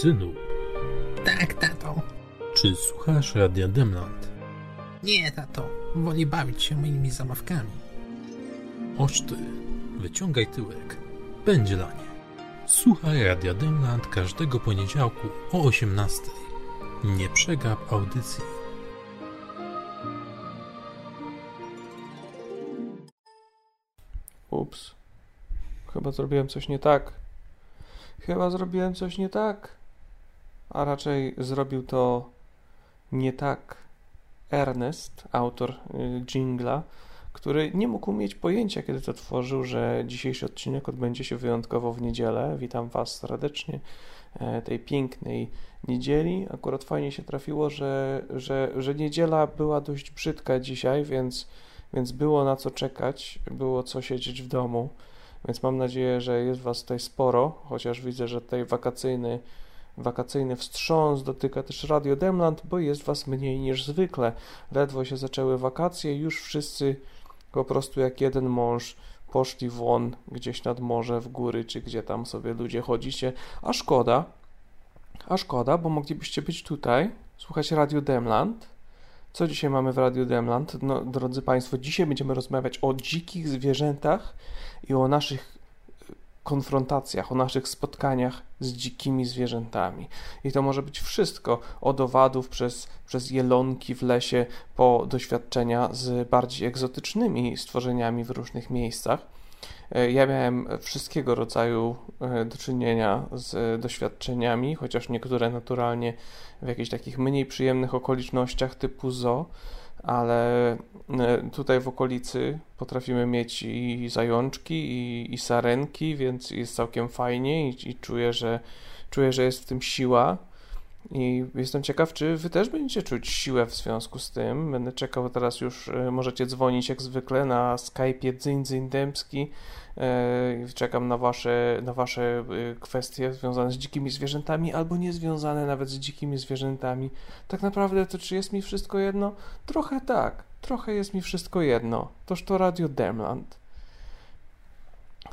Synu, Tak, tato. czy słuchasz Radia Demland? Nie, tato. Woli bawić się moimi zabawkami. Oś ty, wyciągaj tyłek. Będzie lanie. Słuchaj Radia Demland każdego poniedziałku o 18. Nie przegap audycji. Ups. Chyba zrobiłem coś nie tak. Chyba zrobiłem coś nie tak. A raczej zrobił to nie tak Ernest, autor y, jingla, który nie mógł mieć pojęcia, kiedy to tworzył, że dzisiejszy odcinek odbędzie się wyjątkowo w niedzielę. Witam Was serdecznie e, tej pięknej niedzieli. Akurat fajnie się trafiło, że, że, że niedziela była dość brzydka dzisiaj, więc, więc było na co czekać, było co siedzieć w domu. Więc mam nadzieję, że jest Was tutaj sporo, chociaż widzę, że tutaj wakacyjny, wakacyjny wstrząs dotyka też Radio Demland, bo jest Was mniej niż zwykle. Ledwo się zaczęły wakacje, już wszyscy po prostu jak jeden mąż poszli won gdzieś nad morze, w góry, czy gdzie tam sobie ludzie chodzicie. A szkoda, a szkoda, bo moglibyście być tutaj, słuchać Radio Demland. Co dzisiaj mamy w Radio Demland? No, drodzy Państwo, dzisiaj będziemy rozmawiać o dzikich zwierzętach i o naszych konfrontacjach, o naszych spotkaniach z dzikimi zwierzętami. I to może być wszystko, od owadów przez, przez jelonki w lesie, po doświadczenia z bardziej egzotycznymi stworzeniami w różnych miejscach. E, Ja miałem wszystkiego rodzaju e, do czynienia z doświadczeniami, chociaż niektóre naturalnie w jakichś takich mniej przyjemnych okolicznościach typu zoo, ale e, tutaj w okolicy potrafimy mieć i zajączki, i, i sarenki, więc jest całkiem fajnie i, i czuję, że czuję, że jest w tym siła. I jestem ciekaw, czy wy też będziecie czuć siłę w związku z tym. Będę czekał teraz już, e, możecie dzwonić jak zwykle na Skype'ie Dzyń Dzyń Dębski. E, Czekam na wasze, na wasze e, kwestie związane z dzikimi zwierzętami albo niezwiązane nawet z dzikimi zwierzętami. Tak naprawdę to czy jest mi wszystko jedno? Trochę tak, trochę jest mi wszystko jedno. Toż to Radio Demland.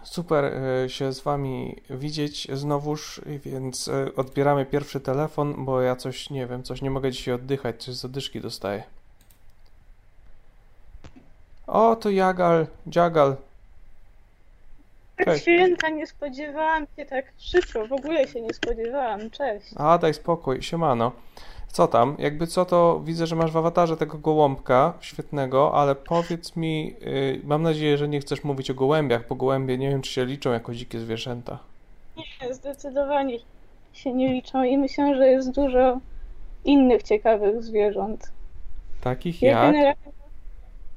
Super e, się z wami widzieć znowuż, więc e, odbieramy pierwszy telefon, bo ja coś nie wiem, coś nie mogę dzisiaj oddychać, coś z zadyszki dostaję. O, to Jagal, Jagal. Tak Cześć. święta, nie spodziewałam się tak szybko, w ogóle się nie spodziewałam, cześć. A, daj spokój, siemano. Co tam? Jakby co, to widzę, że masz w awatarze tego gołąbka świetnego, ale powiedz mi, y, mam nadzieję, że nie chcesz mówić o gołębiach, bo gołębie nie wiem, czy się liczą jako dzikie zwierzęta. Nie, zdecydowanie się nie liczą i myślę, że jest dużo innych ciekawych zwierząt. Takich Ja jak? generalnie,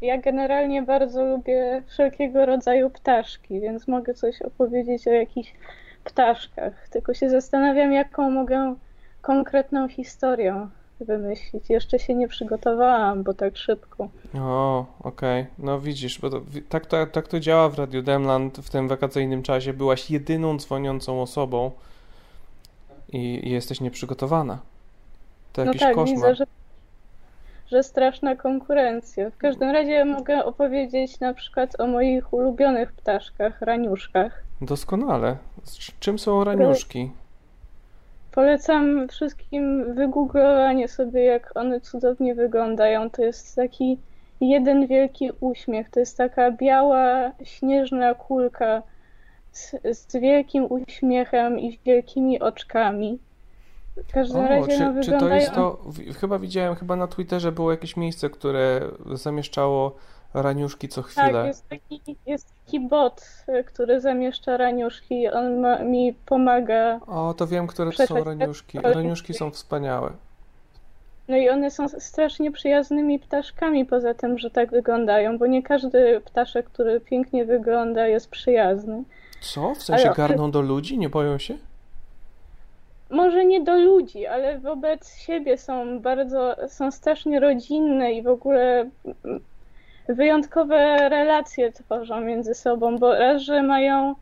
ja generalnie bardzo lubię wszelkiego rodzaju ptaszki, więc mogę coś opowiedzieć o jakichś ptaszkach. Tylko się zastanawiam, jaką mogę konkretną historię wymyślić. Jeszcze się nie przygotowałam, bo tak szybko. O, okej. No widzisz, bo to, tak, to, tak to działa w Radiu Demland w tym wakacyjnym czasie. Byłaś jedyną dzwoniącą osobą i, i jesteś nieprzygotowana. To No jakiś tak, koszmar. widzę, że, że straszna konkurencja. W każdym razie mogę opowiedzieć na przykład o moich ulubionych ptaszkach, raniuszkach. Doskonale. Z czym są raniuszki? Polecam wszystkim wygooglowanie sobie, jak one cudownie wyglądają. To jest taki jeden wielki uśmiech. To jest taka biała, śnieżna kulka z, z wielkim uśmiechem i wielkimi oczkami. W każdym O, razie no, czy, czy to wyglądają... jest to. Chyba widziałem, chyba na Twitterze było jakieś miejsce, które zamieszczało raniuszki co Tak, chwilę. jest taki, jest taki bot, y, który zamieszcza raniuszki. On ma, mi pomaga. O, to wiem, które to są raniuszki. Raniuszki są wspaniałe. No i one są strasznie przyjaznymi ptaszkami, poza tym, że tak wyglądają, bo nie każdy ptaszek, który pięknie wygląda, jest przyjazny. Co? W sensie Ale- garną do ludzi? Nie boją się? Może nie do ludzi, ale wobec siebie są bardzo, są strasznie rodzinne i w ogóle wyjątkowe relacje tworzą między sobą, bo że mają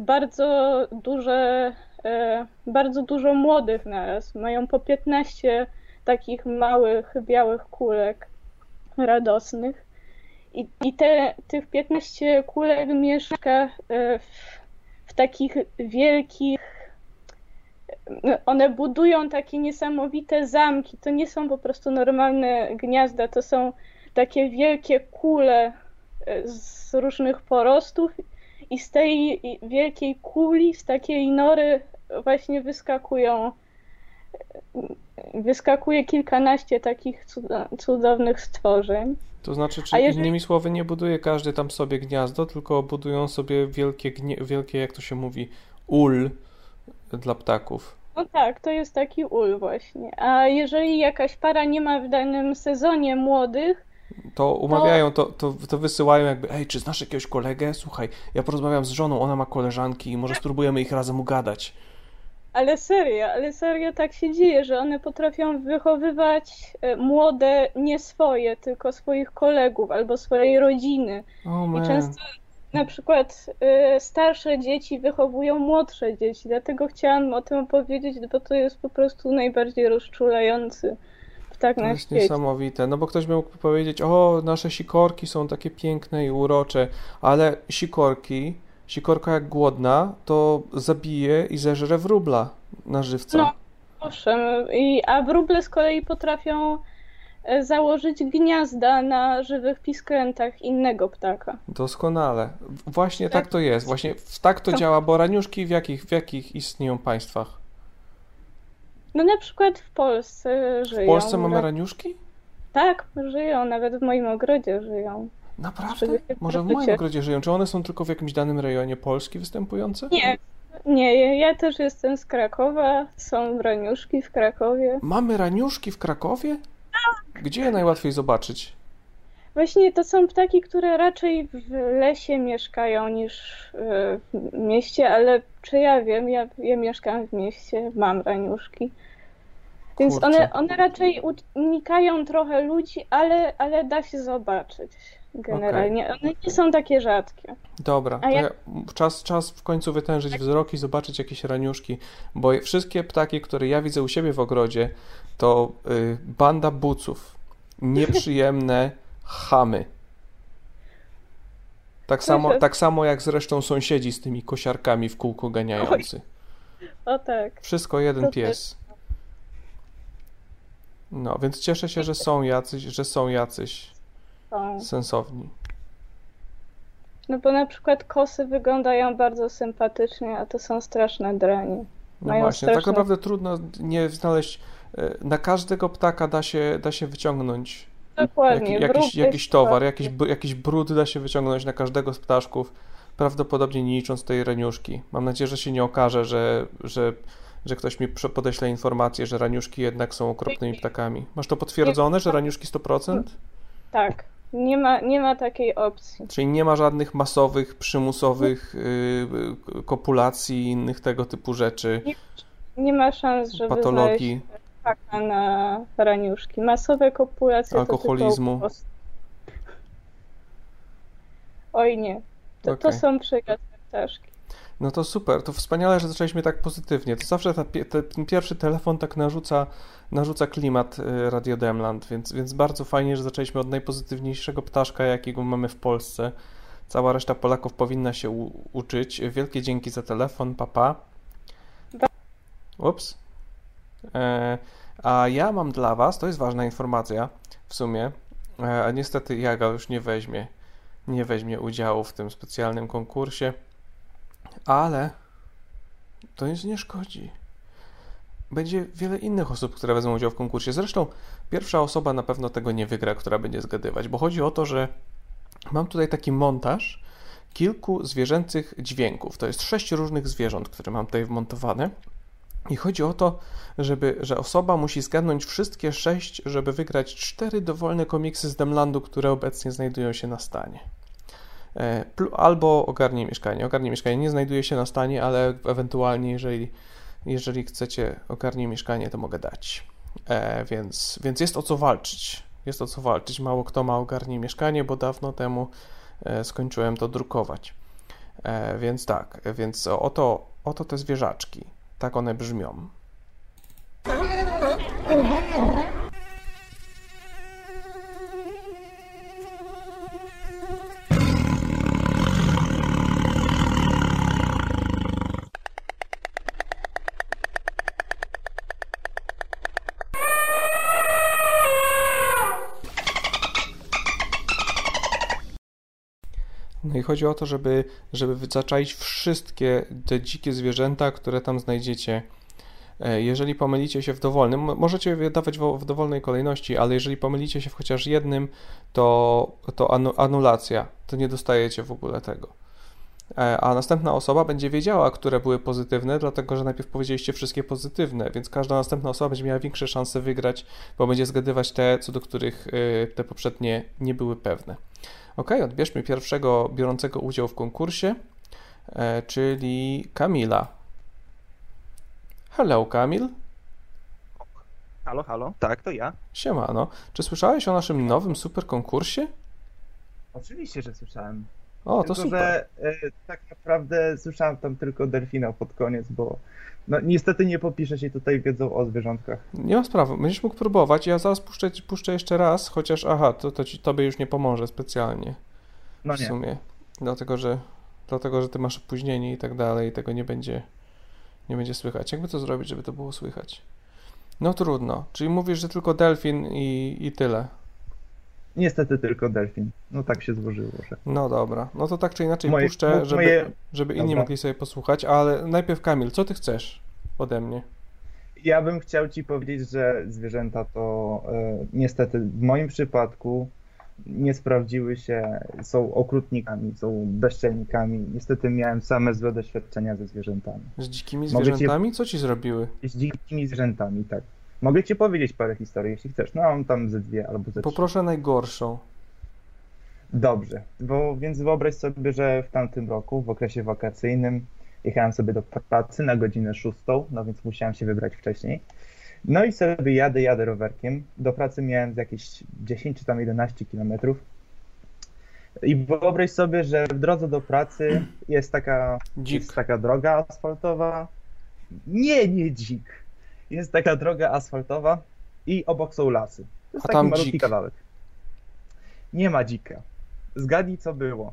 bardzo duże, e, bardzo dużo młodych naraz, mają po 15 takich małych, białych kulek radosnych i, i te, tych 15 kulek mieszka e, w, w takich wielkich one budują takie niesamowite zamki. To nie są po prostu normalne gniazda, to są takie wielkie kule e, z różnych porostów i z tej wielkiej kuli, z takiej nory właśnie wyskakują wyskakuje kilkanaście takich cudownych stworzeń. To znaczy, czy jeżeli... innymi słowy nie buduje każdy tam sobie gniazdo, tylko budują sobie wielkie, wielkie jak to się mówi, ul dla ptaków. No tak, to jest taki ul właśnie. A jeżeli jakaś para nie ma w danym sezonie młodych, to umawiają, to, to, to wysyłają jakby, ej, czy znasz jakiegoś kolegę? Słuchaj, ja porozmawiam z żoną, ona ma koleżanki i może spróbujemy ich razem ugadać. Ale serio, ale serio tak się dzieje, że one potrafią wychowywać e, młode nie swoje, tylko swoich kolegów albo swojej rodziny. Oh, I często na przykład y, starsze dzieci wychowują młodsze dzieci, dlatego chciałam o tym opowiedzieć, bo to jest po prostu najbardziej rozczulający ptak to na jest świecie. niesamowite, no bo ktoś mógł powiedzieć, o, nasze sikorki są takie piękne i urocze, ale sikorki sikorka jak głodna, to zabije i zeżre wróbla na żywca. No, owszem. I, a wróble z kolei potrafią e, założyć gniazda na żywych piskrętach innego ptaka. Doskonale. Właśnie tak, tak to jest. Właśnie tak to, to działa, bo raniuszki w jakich, w jakich istnieją państwach? No na przykład w Polsce żyją. W Polsce mamy raniuszki? Tak, żyją, nawet w moim ogrodzie żyją. Naprawdę? Może w moim ogrodzie żyją. Czy one są tylko w jakimś danym rejonie Polski występujące? Nie. Nie, ja też jestem z Krakowa. Są raniuszki w Krakowie. Mamy raniuszki w Krakowie? Tak. Gdzie je najłatwiej zobaczyć? Właśnie to są ptaki, które raczej w lesie mieszkają niż w mieście, ale czy ja wiem, ja, ja mieszkam w mieście, mam raniuszki. Więc one, one raczej unikają trochę ludzi, ale, ale da się zobaczyć generalnie. Okay. One nie są takie rzadkie. Dobra, to ja... czas, czas w końcu wytężyć tak. wzrok i zobaczyć jakieś raniuszki, bo wszystkie ptaki, które ja widzę u siebie w ogrodzie, to y, banda buców. Nieprzyjemne chamy. Tak samo, tak samo jak zresztą sąsiedzi z tymi kosiarkami w kółko ganiający. Oj. O tak. Wszystko jeden to pies. No, więc cieszę się, że są jacyś, że są jacyś są. sensowni. No bo na przykład kosy wyglądają bardzo sympatycznie, a to są straszne dranie. No Mają właśnie, tak straszne... tak naprawdę trudno nie znaleźć. E, na każdego ptaka da się, da się wyciągnąć Dokładnie. Jak, jakiś, jakiś towar, jakiś, jakiś brud da się wyciągnąć na każdego z ptaszków, prawdopodobnie nie licząc tej reniuszki. Mam nadzieję, że się nie okaże, że, że, że ktoś mi podeśle informację, że raniuszki jednak są okropnymi ptakami. Masz to potwierdzone, że raniuszki 100%? Tak. Nie ma, nie ma takiej opcji. Czyli nie ma żadnych masowych, przymusowych yy, kopulacji i innych tego typu rzeczy. Nie, nie ma szans, żeby patologii. Paka na raniuszki. Masowe kopulacje alkoholizmu. To Oj nie. To, okay. to są przyjazne ptaszki. No to super, to wspaniale, że zaczęliśmy tak pozytywnie. To zawsze ta, te, ten pierwszy telefon tak narzuca, narzuca klimat y, Radio Demland, więc, więc bardzo fajnie, że zaczęliśmy od najpozytywniejszego ptaszka, jakiego mamy w Polsce. Cała reszta Polaków powinna się uczyć. Wielkie dzięki za telefon, papa. Ups. E, a ja mam dla Was, to jest ważna informacja w sumie, e, a niestety Jaga już nie weźmie, nie weźmie udziału w tym specjalnym konkursie ale to nic nie szkodzi. Będzie wiele innych osób, które wezmą udział w konkursie. Zresztą pierwsza osoba na pewno tego nie wygra, która będzie zgadywać, bo chodzi o to, że mam tutaj taki montaż kilku zwierzęcych dźwięków. To jest sześć różnych zwierząt, które mam tutaj wmontowane. I chodzi o to, żeby, że osoba musi zgadnąć wszystkie sześć, żeby wygrać cztery dowolne komiksy z Demlandu, które obecnie znajdują się na stanie. E, albo ogarnij mieszkanie. Ogarnij mieszkanie nie znajduje się na stanie, ale ewentualnie, jeżeli, jeżeli chcecie ogarnij mieszkanie, to mogę dać. E, więc, więc jest o co walczyć. Jest o co walczyć. Mało kto ma ogarnij mieszkanie, bo dawno temu e, skończyłem to drukować. E, więc tak, więc oto, oto te zwierzaczki. Tak one brzmią. Chodzi o to, żeby, żeby wszystkie te dzikie zwierzęta, które tam znajdziecie. E, jeżeli pomylicie się w dowolnym, możecie je dawać w, w dowolnej kolejności, ale jeżeli pomylicie się w chociaż jednym, to, to anu, anulacja, to nie dostajecie w ogóle tego. E, a następna osoba będzie wiedziała, które były pozytywne, dlatego że najpierw powiedzieliście wszystkie pozytywne, więc każda następna osoba będzie miała większe szanse wygrać, bo będzie zgadywać te, co do których e, te poprzednie nie były pewne. Ok, odbierzmy pierwszego biorącego udział w konkursie, e, czyli Kamila. Hello, Kamil. Halo, halo. Tak, to ja. Siemano. Czy słyszałeś o naszym nowym super konkursie? Oczywiście, że słyszałem. O, to tylko, super. że e, tak naprawdę słyszałem tam tylko delfina pod koniec, bo no, niestety nie popiszę się tutaj wiedzą o zwierzątkach. Nie ma sprawy, będziesz mógł próbować. Ja zaraz puszczę, puszczę jeszcze raz, chociaż aha, to, to ci, tobie już nie pomoże specjalnie. No w nie. sumie. Dlatego, że dlatego, że ty masz opóźnienie i tak dalej, i tego nie będzie nie będzie słychać. Jakby to zrobić, żeby to było słychać? No trudno. Czyli mówisz, że tylko delfin i, i tyle. Niestety tylko delfin. No tak się złożyło, że. No dobra. No to tak czy inaczej Moje- puszczę, żeby, moje- żeby inni Dobra. mogli sobie posłuchać, ale najpierw Kamil, co ty chcesz ode mnie? Ja bym chciał ci powiedzieć, że zwierzęta to e, niestety w moim przypadku nie sprawdziły się, są okrutnikami, są bezczelnikami. Niestety miałem same złe doświadczenia ze zwierzętami. Z dzikimi zwierzętami? Co ci zrobiły? Z dzikimi zwierzętami, tak. Mogę ci powiedzieć parę historii, jeśli chcesz. No, mam tam ze dwie albo ze trzy. Poproszę najgorszą. Dobrze, bo więc wyobraź sobie, że w tamtym roku, w okresie wakacyjnym, jechałem sobie do pracy na godzinę szóstą, no więc musiałem się wybrać wcześniej. No i sobie jadę, jadę rowerkiem. Do pracy miałem jakieś 10 czy tam 11 kilometrów. I wyobraź sobie, że w drodze do pracy jest taka, Dzik. jest taka droga asfaltowa. Nie, nie dzik. Jest taka droga asfaltowa i obok są lasy. To jest A taki malutki dzik. kawałek. Nie ma dzika. Zgadnij, co było.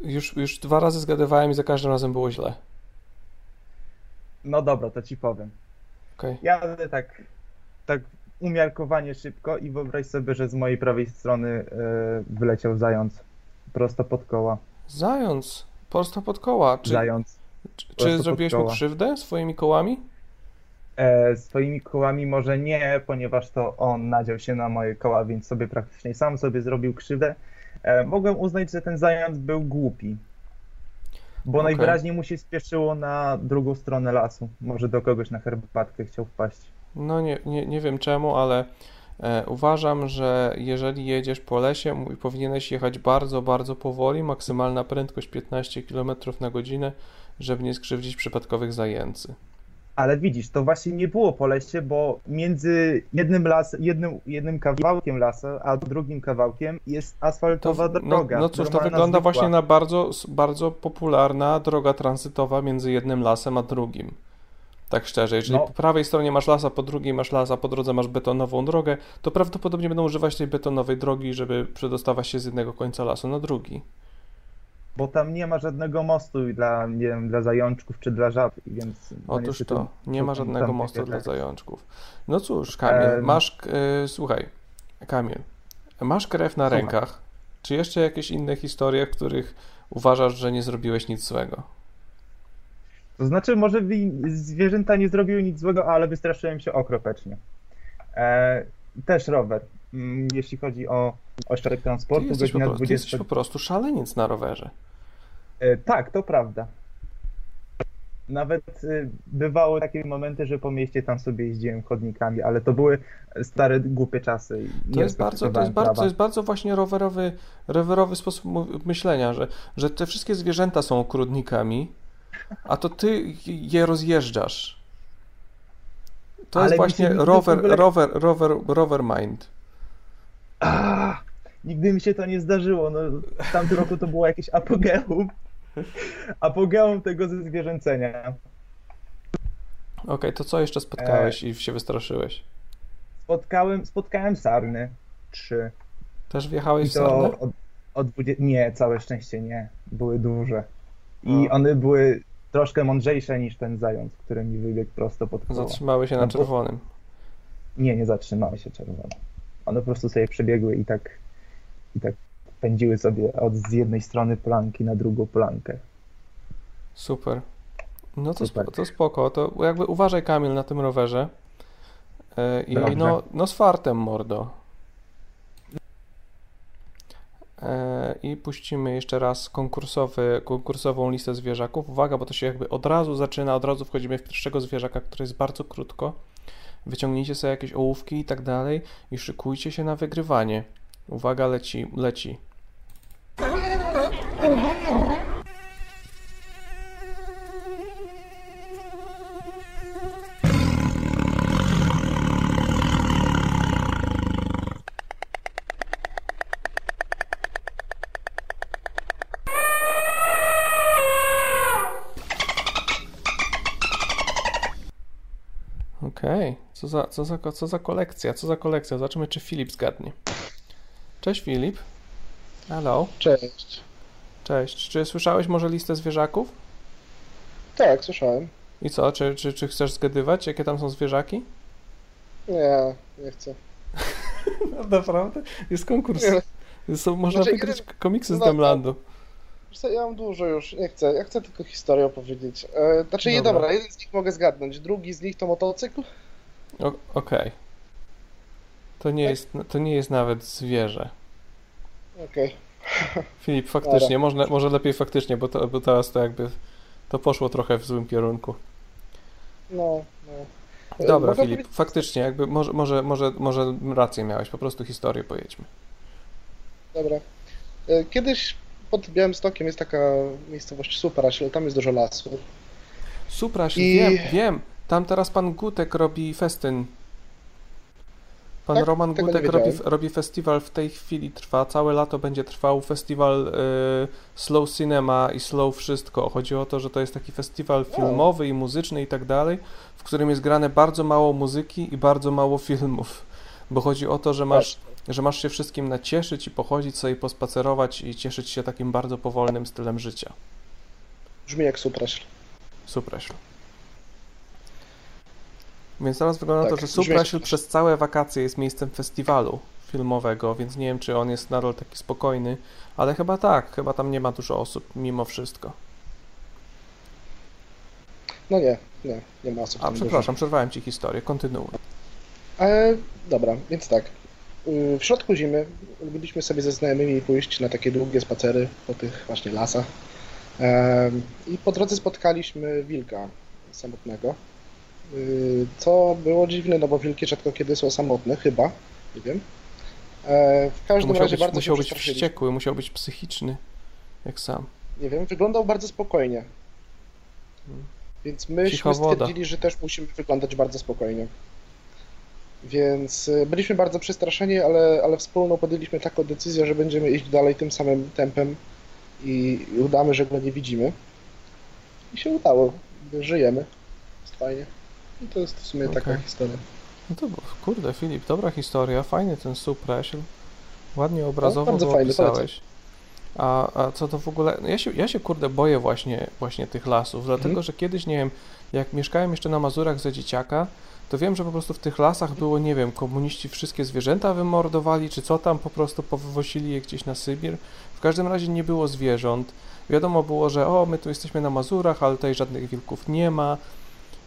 Już, już dwa razy zgadywałem i za każdym razem było źle. No dobra, to ci powiem. Okej. Jadę tak, tak umiarkowanie szybko i wyobraź sobie, że z mojej prawej strony e, wyleciał zając prosto pod koła. Zając, prosto pod koła. Czy, Zając czy, czy zrobiłeś mu krzywdę swoimi kołami? E, swoimi kołami może nie, ponieważ to on nadział się na moje koła, więc sobie praktycznie sam sobie zrobił krzywdę. E, mogłem uznać, że ten zając był głupi. Bo Okej. najwyraźniej mu się spieszyło na drugą stronę lasu. Może do kogoś na herbatkę chciał wpaść. No nie, nie, nie wiem czemu, ale e, uważam, że jeżeli jedziesz po lesie, powinieneś jechać bardzo, bardzo powoli, maksymalna prędkość 15 km na godzinę, żeby nie skrzywdzić przypadkowych zajęcy. Ale widzisz, to właśnie nie było po lesie, bo między jednym las, jednym, jednym kawałkiem lasu, a drugim kawałkiem jest To, asfaltowa no, droga. no cóż, to wygląda zwykła. właśnie na bardzo, bardzo popularna droga tranzytowa między jednym lasem a drugim. Tak szczerze, jeżeli No. po prawej stronie masz las, a po drugiej masz las, a po drodze masz betonową drogę, to prawdopodobnie będą używać tej betonowej drogi, żeby przedostawać się z jednego końca lasu na drugi. Bo tam nie ma żadnego mostu dla, nie wiem, dla zajączków czy dla żab, więc... no Otóż to, nie ma żadnego mostu dla tak. zajączków. No cóż, Kamil, masz, y, słuchaj, Kamil, masz krew na Słucham. rękach. Czy jeszcze jakieś inne historie, w których uważasz, że nie zrobiłeś nic złego? To znaczy, może wi- zwierzęta nie zrobiły nic złego, ale wystraszyłem się okropecznie. E, też rower. Mm, Jeśli chodzi o, o środek Ty transportu, jesteś, po prostu, ty 20... jesteś po prostu szaleniec na rowerze. E, Tak, to prawda. Nawet y, bywały takie momenty, że po mieście tam sobie jeździłem chodnikami, ale to były stare, głupie czasy. To jest, bardzo, to, jest bardzo, to jest bardzo właśnie rowerowy, rowerowy sposób myślenia, że, że te wszystkie zwierzęta są okrutnikami, a to ty je rozjeżdżasz. To Ale jest właśnie rower, ogóle- rower, rower, rower mind. Ah, nigdy mi się to nie zdarzyło. No, w tamtym roku to było jakieś apogeum. Apogeum tego ze zwierzęcenia. Okej, to co jeszcze spotkałeś i się wystraszyłeś? Spotkałem, spotkałem sarny. Trzy. Też wjechałeś I w sarnę? to od, od 20... Nie, całe szczęście nie. Były duże. I A. one były troszkę mądrzejsze niż ten zając, który mi wybiegł prosto pod koło. Zatrzymały się na No czerwonym. Nie, nie zatrzymały się czerwone. One po prostu sobie przebiegły i tak, i tak pędziły sobie od z jednej strony polanki na drugą polankę. Super. No to, Super. Spoko, to spoko. To jakby uważaj Kamil na tym rowerze. E, I Dobrze. no, no z fartem mordo. E, I puścimy jeszcze raz konkursowy, konkursową listę zwierzaków. Uwaga, bo to się jakby od razu zaczyna, od razu wchodzimy w pierwszego zwierzaka, który jest bardzo krótko. Wyciągnijcie sobie jakieś ołówki i tak dalej i szykujcie się na wygrywanie. Uwaga, leci, leci. Okej, co, za, co, za, co za kolekcja, co za kolekcja. Zobaczymy, czy Filip zgadnie. Cześć Filip. Hello. Cześć. Cześć. Czy słyszałeś może listę zwierzaków? Tak, słyszałem. I co, czy, czy, czy chcesz zgadywać, jakie tam są zwierzaki? Nie, nie chcę. No naprawdę? Jest konkurs. Nie. Są, można Znaczy, wygrać jeden- komiksy z no, Demlandu. Co, ja mam dużo już, nie chcę. Ja chcę tylko historię opowiedzieć. E, znaczy, nie, Dobra. dobra, jeden z nich mogę zgadnąć. Drugi z nich to motocykl? Okej. To, nie jest, to nie jest nawet zwierzę. Okej. Filip, faktycznie, może, może lepiej faktycznie, bo, to, bo teraz to jakby to poszło trochę w złym kierunku. No, no. Dobra, mogę Filip, powiedzieć- faktycznie, jakby może, może, może, może rację miałeś, po prostu historię pojedźmy. Dobra. E, Kiedyś pod Białymstokiem jest taka miejscowość Superaśl, tam jest dużo lasu. Supraś, I- wiem, wiem, tam teraz pan Gutek robi festyn. Pan Tak? Roman Tego Gutek robi, robi festiwal, w tej chwili trwa, całe lato będzie trwał festiwal y, Slow Cinema i Slow Wszystko. Chodzi o to, że to jest taki festiwal filmowy i muzyczny i tak dalej, w którym jest grane bardzo mało muzyki i bardzo mało filmów. Bo chodzi o to, że masz, że masz się wszystkim nacieszyć i pochodzić sobie, pospacerować i cieszyć się takim bardzo powolnym stylem życia. Brzmi jak Supraśl. Supraśl. Więc teraz wygląda Tak, to, że Supraśl. przez całe wakacje jest miejscem festiwalu filmowego, więc nie wiem, czy on jest nadal taki spokojny, ale chyba tak, chyba tam nie ma dużo osób mimo wszystko. No nie, nie, nie ma osób A przepraszam, przerwałem ci historię, kontynuuj. dużo. E, dobra, więc tak. Y, W środku zimy lubiliśmy sobie ze znajomymi pójść na takie długie spacery po tych właśnie lasach. Em, I po drodze spotkaliśmy wilka samotnego. Y, Co było dziwne, no bo wilki rzadko kiedy są samotne, chyba. Nie wiem. E, W każdym musiał razie być, bardzo musiał być wściekły, musiał być psychiczny, jak sam. Nie wiem, wyglądał bardzo spokojnie. Więc myśmy Cicha woda. stwierdzili, że też musimy wyglądać bardzo spokojnie. Więc y, byliśmy bardzo przestraszeni, ale, ale wspólną podjęliśmy taką decyzję, że będziemy iść dalej tym samym tempem i, i udamy, że go nie widzimy. I się udało. Żyjemy. Jest fajnie. I to jest w sumie taka Okej. historia. No to kurde, Filip, dobra historia, fajny ten Supraśl. Ładnie obrazowo bardzo go fajny, opisałeś. A, a co to w ogóle. Ja się, ja się kurde boję właśnie, właśnie tych lasów, dlatego Mhm. że kiedyś, nie wiem, jak mieszkałem jeszcze na Mazurach za dzieciaka, to wiem, że po prostu w tych lasach było, nie wiem, komuniści wszystkie zwierzęta wymordowali, czy co tam, po prostu powywozili je gdzieś na Sybir. W każdym razie nie było zwierząt. Wiadomo było, że o, my tu jesteśmy na Mazurach, ale tutaj żadnych wilków nie ma.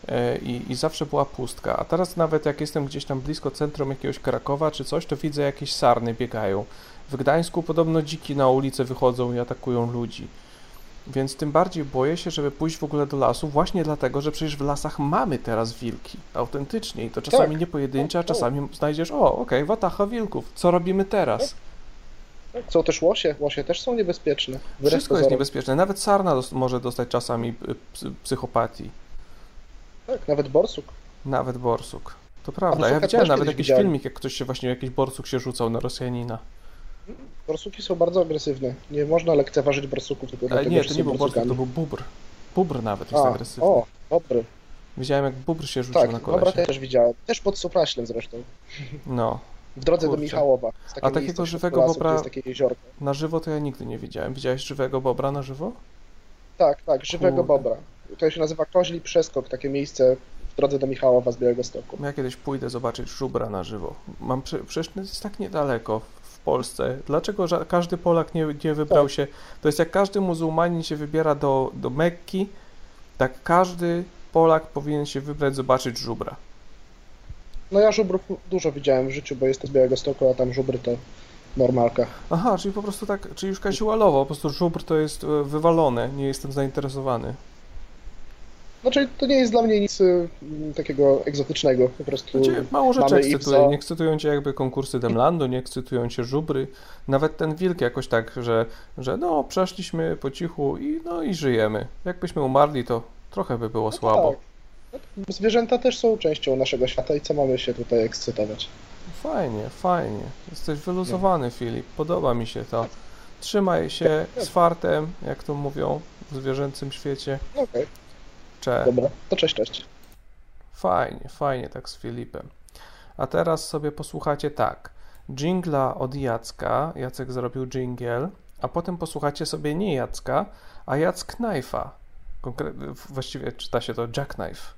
E, I, I zawsze była pustka. A teraz nawet jak jestem gdzieś tam blisko centrum jakiegoś Krakowa czy coś, to widzę jakieś sarny biegają. W Gdańsku podobno dziki na ulicę wychodzą i atakują ludzi. Więc tym bardziej boję się, żeby pójść w ogóle do lasu, właśnie dlatego, że przecież w lasach mamy teraz wilki. Autentycznie. I to czasami Tak. nie pojedyncze, a Tak, tak. czasami znajdziesz, o, okej, watacha wilków. Co robimy teraz? Są też łosie. Łosie też są niebezpieczne. Wszystko jest niebezpieczne. Nawet sarna dos- może dostać czasami y, psy- psychopatii. Tak, nawet borsuk. Nawet borsuk. To prawda. Ja widziałem nawet jakiś widziałem. filmik, jak ktoś się właśnie, jakiś borsuk się rzucał na Rosjanina. Borsuki są bardzo agresywne. Nie można lekceważyć borsuków tylko dlatego, nie, to nie był borsuk, to był bóbr. Bóbr nawet jest A, agresywny. o, dobry. Widziałem, jak bóbr się rzucił Tak, na kolesie. też widziałem. Też pod Supraślem zresztą. No, W drodze Kurczę. do Michałowa. A takiego żywego lasów, bobra- na żywo to ja nigdy nie widziałem. Widziałeś żywego bobra na żywo? Tak, tak, żywego Kurde. bobra. To się nazywa Koźli Przeskok, takie miejsce w drodze do Michałowa z Białego Stoku. Ja kiedyś pójdę zobaczyć żubra na żywo. Mam, prze- przecież jest tak niedaleko, w Polsce? Dlaczego każdy Polak nie, nie wybrał Tak. się? To jest jak każdy muzułmanin się wybiera do, do Mekki, tak każdy Polak powinien się wybrać zobaczyć żubra. No ja żubrów dużo widziałem w życiu, bo jestem z Białego Stoku, a tam żubry to normalka. Aha, czyli po prostu tak, czyli już casualowo, po prostu żubr to jest e, wywalone, nie jestem zainteresowany. Znaczy, to nie jest dla mnie nic y, takiego egzotycznego, po prostu Znaczy, mało rzeczy ekscytuje. Nie ekscytują cię jakby konkursy Demlandu, nie ekscytują cię żubry. Nawet ten wilk jakoś tak, że, że no przeszliśmy po cichu i no i żyjemy. Jakbyśmy umarli, to trochę by było słabo. Tak. No, Zwierzęta też są częścią naszego świata i co mamy się tutaj ekscytować? Fajnie, fajnie. Jesteś wyluzowany, Filip. Podoba mi się to. Trzymaj się z fartem, jak to mówią w zwierzęcym świecie. No Okej, Cze. dobra, to cześć, cześć. Fajnie, fajnie tak z Filipem. A teraz sobie posłuchacie tak. Jingla od Jacka. Jacek zrobił jingle, a potem posłuchacie sobie nie Jacka, a Jacknife'a. Konkre- właściwie czyta się to Jackknife.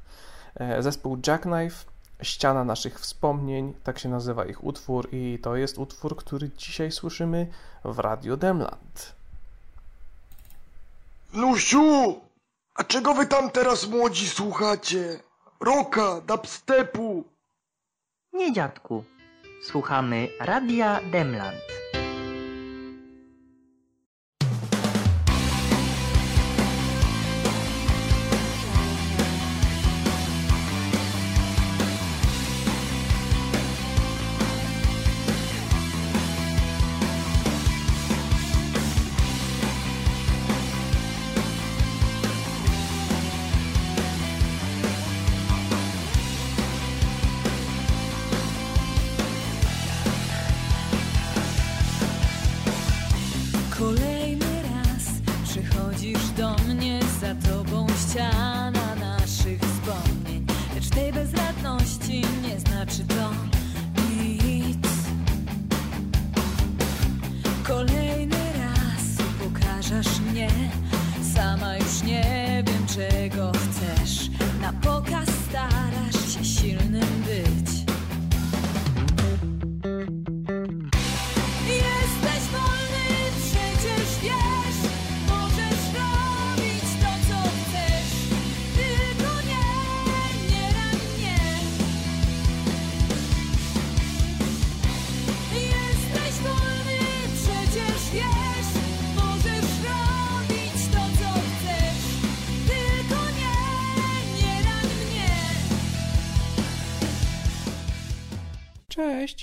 E, Zespół Jackknife, ściana naszych wspomnień, tak się nazywa ich utwór i to jest utwór, który dzisiaj słyszymy w Radio Demland. Lusiu! A czego wy tam teraz młodzi słuchacie? Roka, dubstepu. Nie dziadku. Słuchamy Radia Demland.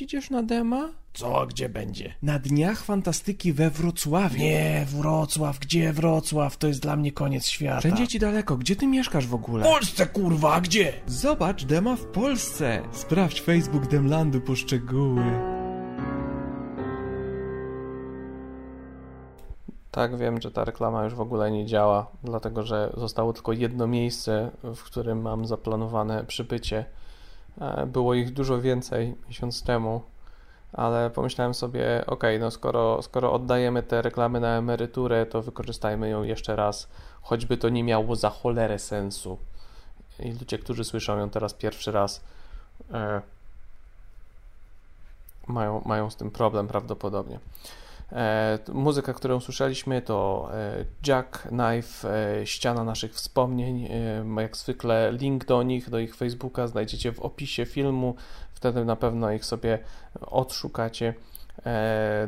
Idziesz na dema? Co, gdzie będzie? Na Dniach Fantastyki we Wrocławiu. Nie, Wrocław, gdzie Wrocław? To jest dla mnie koniec świata. Wszędzie ci daleko, gdzie ty mieszkasz w ogóle? W Polsce, kurwa, a gdzie? Zobacz dema w Polsce. Sprawdź Facebook Demlandu po szczegóły. Tak, wiem, że ta reklama już w ogóle nie działa, dlatego że zostało tylko jedno miejsce, w którym mam zaplanowane przybycie. E, Było ich dużo więcej miesiąc temu, ale pomyślałem sobie, ok, no skoro, skoro oddajemy te reklamy na emeryturę, to wykorzystajmy ją jeszcze raz, choćby to nie miało za cholerę sensu. I ludzie, którzy słyszą ją teraz pierwszy raz, e, mają, mają z tym problem prawdopodobnie. E, muzyka, którą słyszeliśmy, to e, Jack Knife, e, ściana naszych wspomnień. Jak zwykle link do nich, do ich Facebooka znajdziecie w opisie filmu. Wtedy na pewno ich sobie odszukacie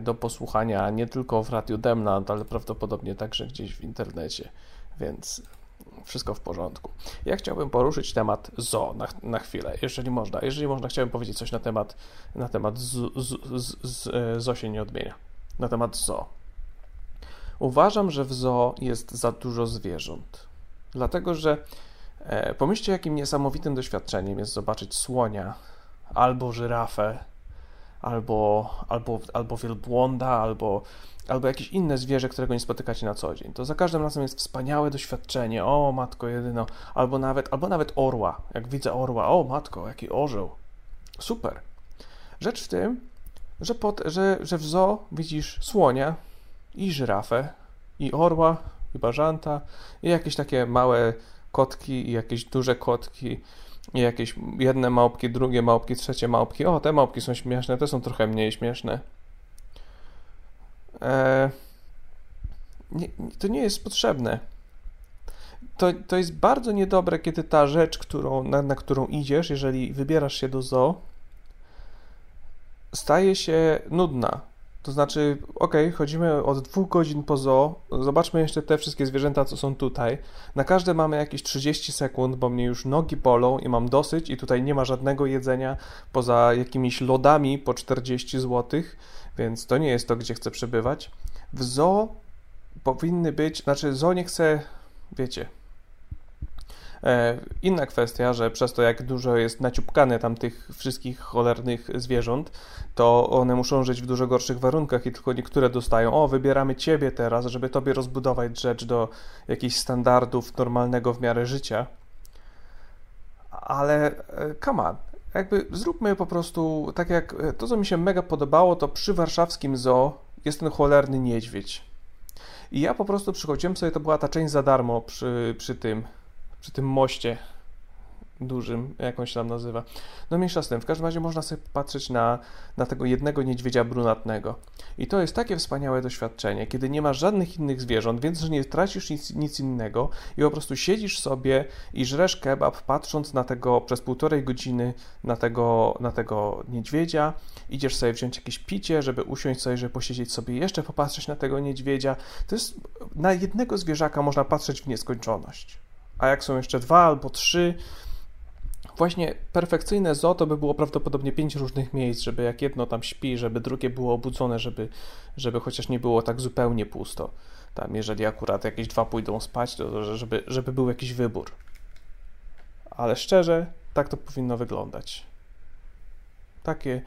do posłuchania nie tylko w Radiu Demland, ale prawdopodobnie także gdzieś w internecie. Więc wszystko w porządku. Ja chciałbym poruszyć temat zoo na, na chwilę, jeżeli można. Jeżeli można, chciałbym powiedzieć coś na temat, na temat z, z, z, z, się nie odmienia. Na temat zoo. Uważam, że w zoo jest za dużo zwierząt. Dlatego, że e, pomyślcie, jakim niesamowitym doświadczeniem jest zobaczyć słonia, albo żyrafę, albo, albo, albo wielbłąda, albo, albo jakieś inne zwierzę, którego nie spotykacie na co dzień. To za każdym razem jest wspaniałe doświadczenie. O, matko jedyno. Albo nawet, albo nawet orła. Jak widzę orła, o, matko, jaki orzeł. Super. Rzecz w tym, że, pod, że, że w zoo widzisz słonia i żyrafę, i orła, i bażanta, i jakieś takie małe kotki, i jakieś duże kotki, i jakieś jedne małpki, drugie małpki, trzecie małpki. O, te małpki są śmieszne, te są trochę mniej śmieszne. E, nie, to nie jest potrzebne. To, to jest bardzo niedobre, kiedy ta rzecz, którą, na, na którą idziesz, jeżeli wybierasz się do zoo, staje się nudna. To znaczy, ok, chodzimy od dwóch godzin po zoo, zobaczmy jeszcze te wszystkie zwierzęta, co są tutaj. Na każde mamy jakieś 30 sekund, bo mnie już nogi bolą i mam dosyć i tutaj nie ma żadnego jedzenia poza jakimiś lodami po 40 zł, więc to nie jest to, gdzie chcę przebywać. W zoo powinny być, znaczy zoo nie chce, wiecie, inna kwestia, że przez to jak dużo jest naciupkane tam tych wszystkich cholernych zwierząt, to one muszą żyć w dużo gorszych warunkach i tylko niektóre dostają, o wybieramy ciebie teraz, żeby tobie rozbudować rzecz do jakichś standardów normalnego w miarę życia. Ale e, come on, jakby zróbmy po prostu tak jak e, to, co mi się mega podobało, to przy warszawskim zoo jest ten cholerny niedźwiedź. I ja po prostu przychodziłem sobie, to była ta część za darmo przy, przy tym, przy tym moście dużym, jak on się tam nazywa. No mniejsza z tym, w każdym razie można sobie patrzeć na, na tego jednego niedźwiedzia brunatnego. I to jest takie wspaniałe doświadczenie, kiedy nie masz żadnych innych zwierząt, więc że nie tracisz nic, nic innego i po prostu siedzisz sobie i żresz kebab, patrząc na tego przez półtorej godziny na tego, na tego niedźwiedzia, idziesz sobie wziąć jakieś picie, żeby usiąść sobie, żeby posiedzieć sobie jeszcze, popatrzeć na tego niedźwiedzia. To jest, na jednego zwierzaka można patrzeć w nieskończoność. A jak są jeszcze dwa albo trzy, właśnie perfekcyjne zoo to by było prawdopodobnie pięć różnych miejsc, żeby jak jedno tam śpi, żeby drugie było obudzone, żeby, żeby chociaż nie było tak zupełnie pusto. Tam, jeżeli akurat jakieś dwa pójdą spać, to żeby, żeby był jakiś wybór. Ale szczerze, tak to powinno wyglądać. Takie,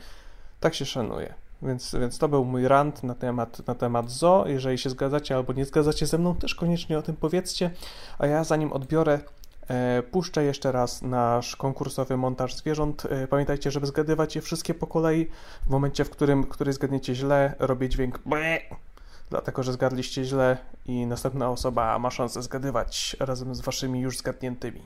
tak się szanuje. Więc, więc to był mój rant na temat, na temat zoo. Jeżeli się zgadzacie albo nie zgadzacie ze mną, też koniecznie o tym powiedzcie. A ja zanim odbiorę E, puszczę jeszcze raz nasz konkursowy montaż zwierząt. E, pamiętajcie, żeby zgadywać je wszystkie po kolei. W momencie, w którym który zgadniecie źle, robię dźwięk ble, dlatego że zgadliście źle i następna osoba ma szansę zgadywać razem z waszymi już zgadniętymi.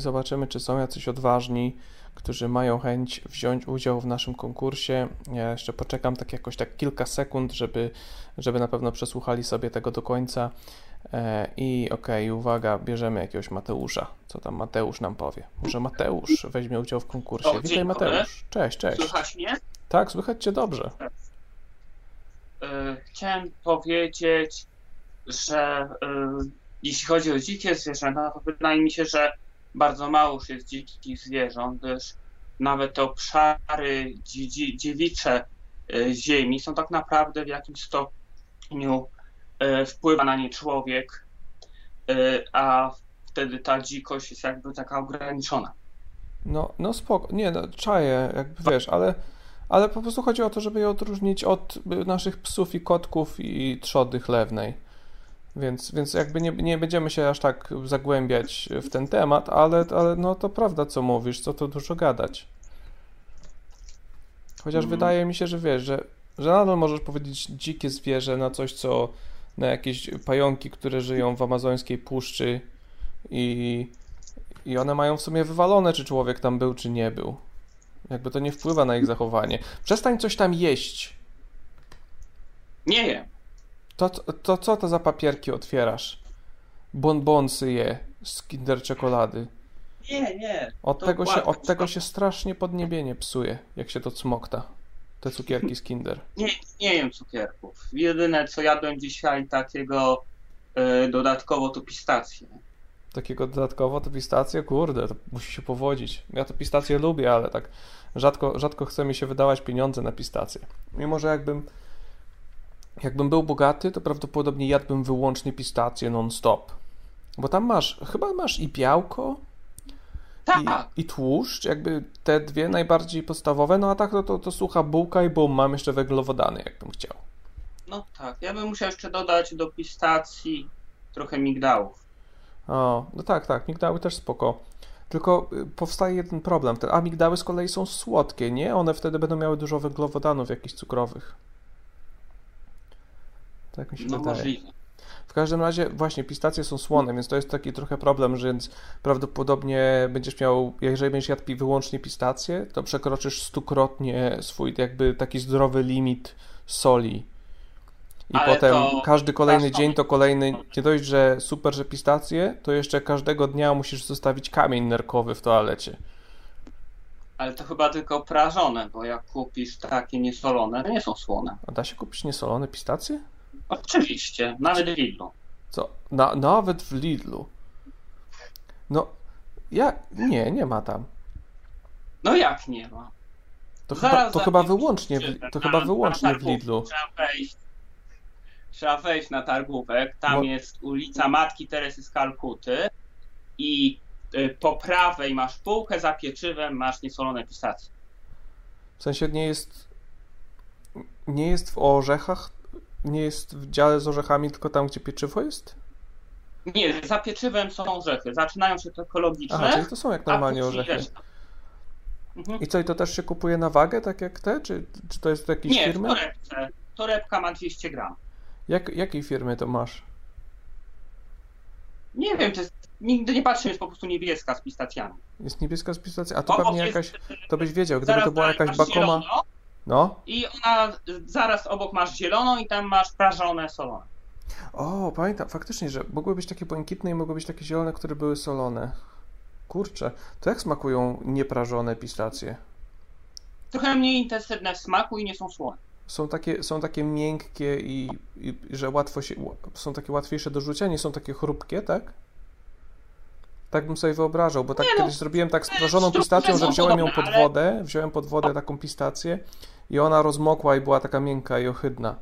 Zobaczymy, czy są jacyś odważni, którzy mają chęć wziąć udział w naszym konkursie. Ja jeszcze poczekam tak jakoś tak kilka sekund, żeby, żeby na pewno przesłuchali sobie tego do końca. E, I okej, okay, uwaga, bierzemy jakiegoś Mateusza. Co tam Mateusz nam powie? Może Mateusz weźmie udział w konkursie. O, Witaj Mateusz. Cześć, cześć. Słychać mnie? Tak, słychać cię dobrze. E, chciałem powiedzieć, że e, jeśli chodzi o dzikie zwierzęta, to wydaje mi się, że bardzo mało jest dzikich zwierząt, gdyż nawet te obszary dziewicze e, ziemi są tak naprawdę w jakimś stopniu e, wpływa na nie człowiek, e, a wtedy ta dzikość jest jakby taka ograniczona. No, no spoko, nie, no, czaję, jakby wiesz, ale, ale po prostu chodzi o to, żeby je odróżnić od naszych psów i kotków i trzody chlewnej. Więc, więc jakby nie, nie będziemy się aż tak zagłębiać w ten temat, ale, ale no to prawda, co mówisz, co tu dużo gadać. Chociaż mm. wydaje mi się, że wiesz, że, że nadal możesz powiedzieć dzikie zwierzę na coś, co na jakieś pająki, które żyją w amazońskiej puszczy i, i one mają w sumie wywalone, czy człowiek tam był, czy nie był. Jakby to nie wpływa na ich zachowanie. Przestań coś tam jeść. Nie wiem. To, to, to co to za papierki otwierasz? Bonbonsy je z Kinder czekolady. Nie, nie. Od, tego się, od tego się strasznie podniebienie psuje, jak się to cmokta. Te cukierki z Kinder. Nie, nie jem cukierków. Jedyne co jadłem dzisiaj takiego y, dodatkowo to pistacje. Takiego dodatkowo to pistacje? Kurde, to musi się powodzić. Ja to pistacje lubię, ale tak rzadko, rzadko chce mi się wydawać pieniądze na pistacje. Mimo, że jakbym Jakbym był bogaty, to prawdopodobnie jadłbym wyłącznie pistacje non-stop. Bo tam masz, chyba masz i białko, tak. I, i tłuszcz, jakby te dwie najbardziej podstawowe, no a tak to, to, to sucha bułka i bum, mam jeszcze węglowodany, jakbym chciał. No tak, ja bym musiał jeszcze dodać do pistacji trochę migdałów. O, no tak, tak, migdały też spoko. Tylko y, powstaje jeden problem. Te amigdały z kolei są słodkie, nie? One wtedy będą miały dużo węglowodanów jakichś cukrowych. Tak mi się No wydaje. możliwe. W każdym razie właśnie pistacje są słone, więc to jest taki trochę problem, że więc prawdopodobnie będziesz miał, jeżeli będziesz jadł wyłącznie pistacje, to przekroczysz stukrotnie swój jakby taki zdrowy limit soli. I Ale potem każdy kolejny dzień to kolejny, nie dość, że super, że pistacje, to jeszcze każdego dnia musisz zostawić kamień nerkowy w toalecie. Ale to chyba tylko prażone, bo jak kupisz takie niesolone, to nie są słone. A da się kupić niesolone pistacje? Oczywiście, nawet w Lidlu. Co? Na, nawet w Lidlu. No, ja, nie, nie ma tam. No jak nie ma? To Zaraz chyba, to chyba wyłącznie, w, to Na- chyba wyłącznie w Lidlu. Trzeba wejść. Trzeba wejść na targówek. Tam jest ulica Matki Teresy z Kalkuty i y, po prawej masz półkę za pieczywem, masz niesolone pistacje. W sensie nie jest, nie jest w orzechach, nie jest w dziale z orzechami, tylko tam, gdzie pieczywo jest? Nie, za pieczywem są orzechy. Zaczynają się te ekologiczne. Aha, czyli to są jak normalnie orzechy. Mhm. I co, i to też się kupuje na wagę, tak jak te? Czy, czy to jest jakiejś Nie, w firmy? torebce. Torebka ma 200 gram. Jak, jakiej firmy to masz? Nie wiem, to jest, nigdy nie patrzę, jest po prostu niebieska z pistacjami. Jest niebieska spistacja? A to Obok pewnie jakaś, to byś wiedział, gdyby to była jakaś bakoma... zielono No? I ona, zaraz obok masz zieloną i tam masz prażone solone. O, pamiętam, faktycznie, że mogły być takie błękitne i mogły być takie zielone, które były solone. Kurczę, to jak smakują nieprażone pistacje? Trochę mniej intensywne w smaku i nie są słone. Są takie, są takie miękkie i, i że łatwo się, są takie łatwiejsze do rzucia, nie są takie chrupkie, tak? Tak bym sobie wyobrażał, bo tak Nie no, kiedyś zrobiłem tak z prażoną strukturze pistacją, że wziąłem ją pod ale- wodę, wziąłem pod wodę taką pistację i ona rozmokła i była taka miękka i ohydna.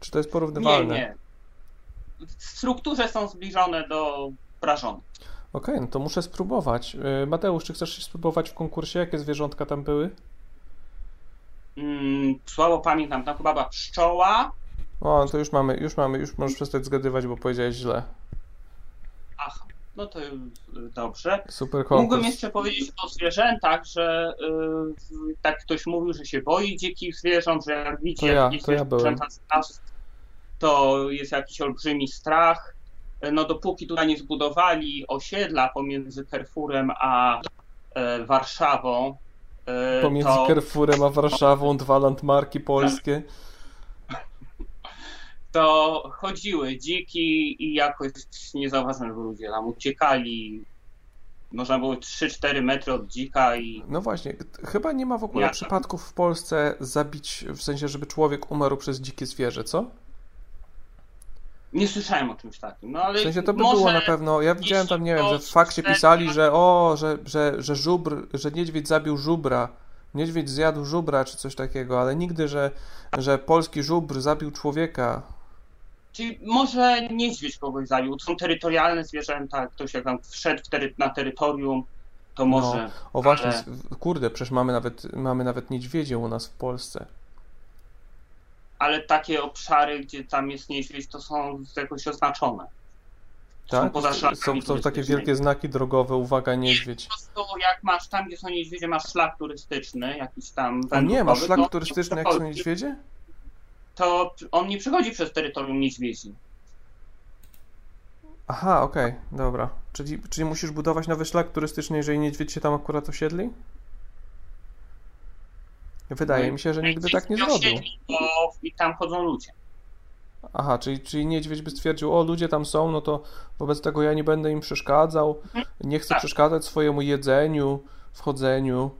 Czy to jest Nie, porównywalne? nie. W strukturze są zbliżone do prażonych. Okej, no to muszę spróbować. Yy, Mateusz, czy chcesz spróbować w konkursie? Jakie zwierzątka tam były? Mm, słabo pamiętam, tam chyba była pszczoła. O, to już mamy, już mamy, już możesz przestać zgadywać, bo powiedziałeś źle. Aha, no to y, dobrze. Super Mógłbym jeszcze powiedzieć o zwierzętach, że y, tak ktoś mówił, że się boi dzikich zwierząt, że jak widzi To ja, jakieś to ja zwierzęta to jest jakiś olbrzymi strach. No dopóki tutaj nie zbudowali osiedla pomiędzy Carrefourem a e, Warszawą, e, Pomiędzy to, Carrefourem a Warszawą dwa landmarki polskie. To chodziły dziki i jakoś nie zauważyłem, żeby ludzie tam uciekali. Można było 3-4 metry od dzika i No właśnie, chyba nie ma w ogóle Ja- przypadków w Polsce zabić, w sensie, żeby człowiek umarł przez dzikie zwierzę, co? nie słyszałem o czymś takim. No ale W sensie to by było na pewno. Ja widziałem tam, nie wiem, że w fakcie pisali, że o, że, że, że żubr, że niedźwiedź zabił żubra. Niedźwiedź zjadł żubra czy coś takiego, ale nigdy, że, że polski żubr zabił człowieka. Czyli może niedźwiedź kogoś zabił. Są terytorialne zwierzęta. Ktoś jak tam wszedł tery- na terytorium, to może. No, o właśnie, ale- kurde, przecież mamy nawet, mamy nawet niedźwiedzie u nas w Polsce. Ale takie obszary, gdzie tam jest niedźwiedź, to są jakoś oznaczone. Są Tak? Są, szlakami są takie wielkie znaki drogowe, uwaga, niedźwiedź. Po prostu jak masz tam, gdzie są niedźwiedzie, masz szlak turystyczny, jakiś tam A nie, masz szlak turystyczny, jak są niedźwiedzie? To on nie przechodzi przez terytorium niedźwiedzi. Aha, okej, dobra. Czyli, czyli musisz budować nowy szlak turystyczny, jeżeli niedźwiedź się tam akurat osiedli? Wydaje mi się, że nigdy tak nie zrobił. I tam chodzą ludzie. Aha, czyli, czyli niedźwiedź by stwierdził, o ludzie tam są, no to wobec tego ja nie będę im przeszkadzał, nie chcę przeszkadzać swojemu jedzeniu, wchodzeniu.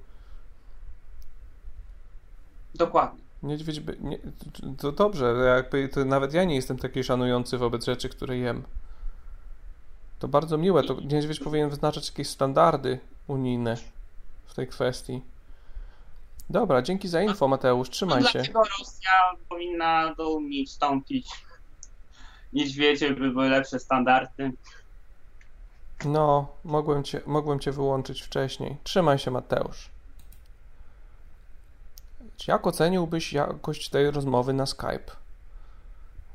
Dokładnie. Niedźwiedź by... Nie, to dobrze, jakby to nawet ja nie jestem taki szanujący wobec rzeczy, które jem. To bardzo miłe, to niedźwiedź powinien wyznaczać jakieś standardy unijne w tej kwestii. Dobra, dzięki za info, Mateusz, trzymaj się. Dlaczego Rosja powinna do Unii wstąpić? Niedźwiedzie by były lepsze standardy. No, mogłem cię, mogłem cię wyłączyć wcześniej. Trzymaj się, Mateusz. Jak oceniłbyś jakość tej rozmowy na Skype?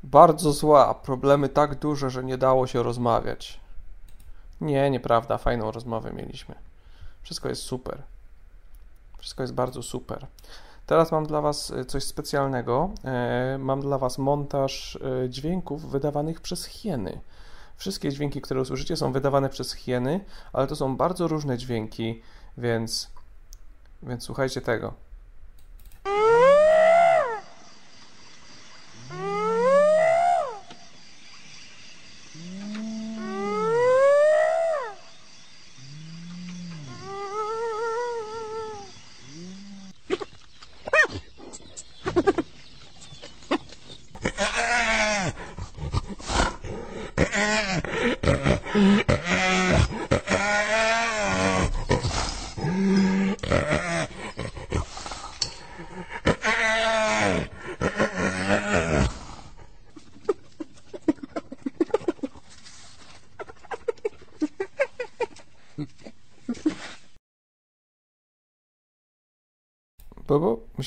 Bardzo zła, problemy tak duże, że nie dało się rozmawiać. Nie, nieprawda. Fajną rozmowę mieliśmy. Wszystko jest super. Wszystko jest bardzo super. Teraz mam dla Was y, coś specjalnego. E, Mam dla Was montaż e, dźwięków wydawanych przez hieny. Wszystkie dźwięki, które usłyszycie, są wydawane przez hieny, ale to są bardzo różne dźwięki, więc, więc słuchajcie tego.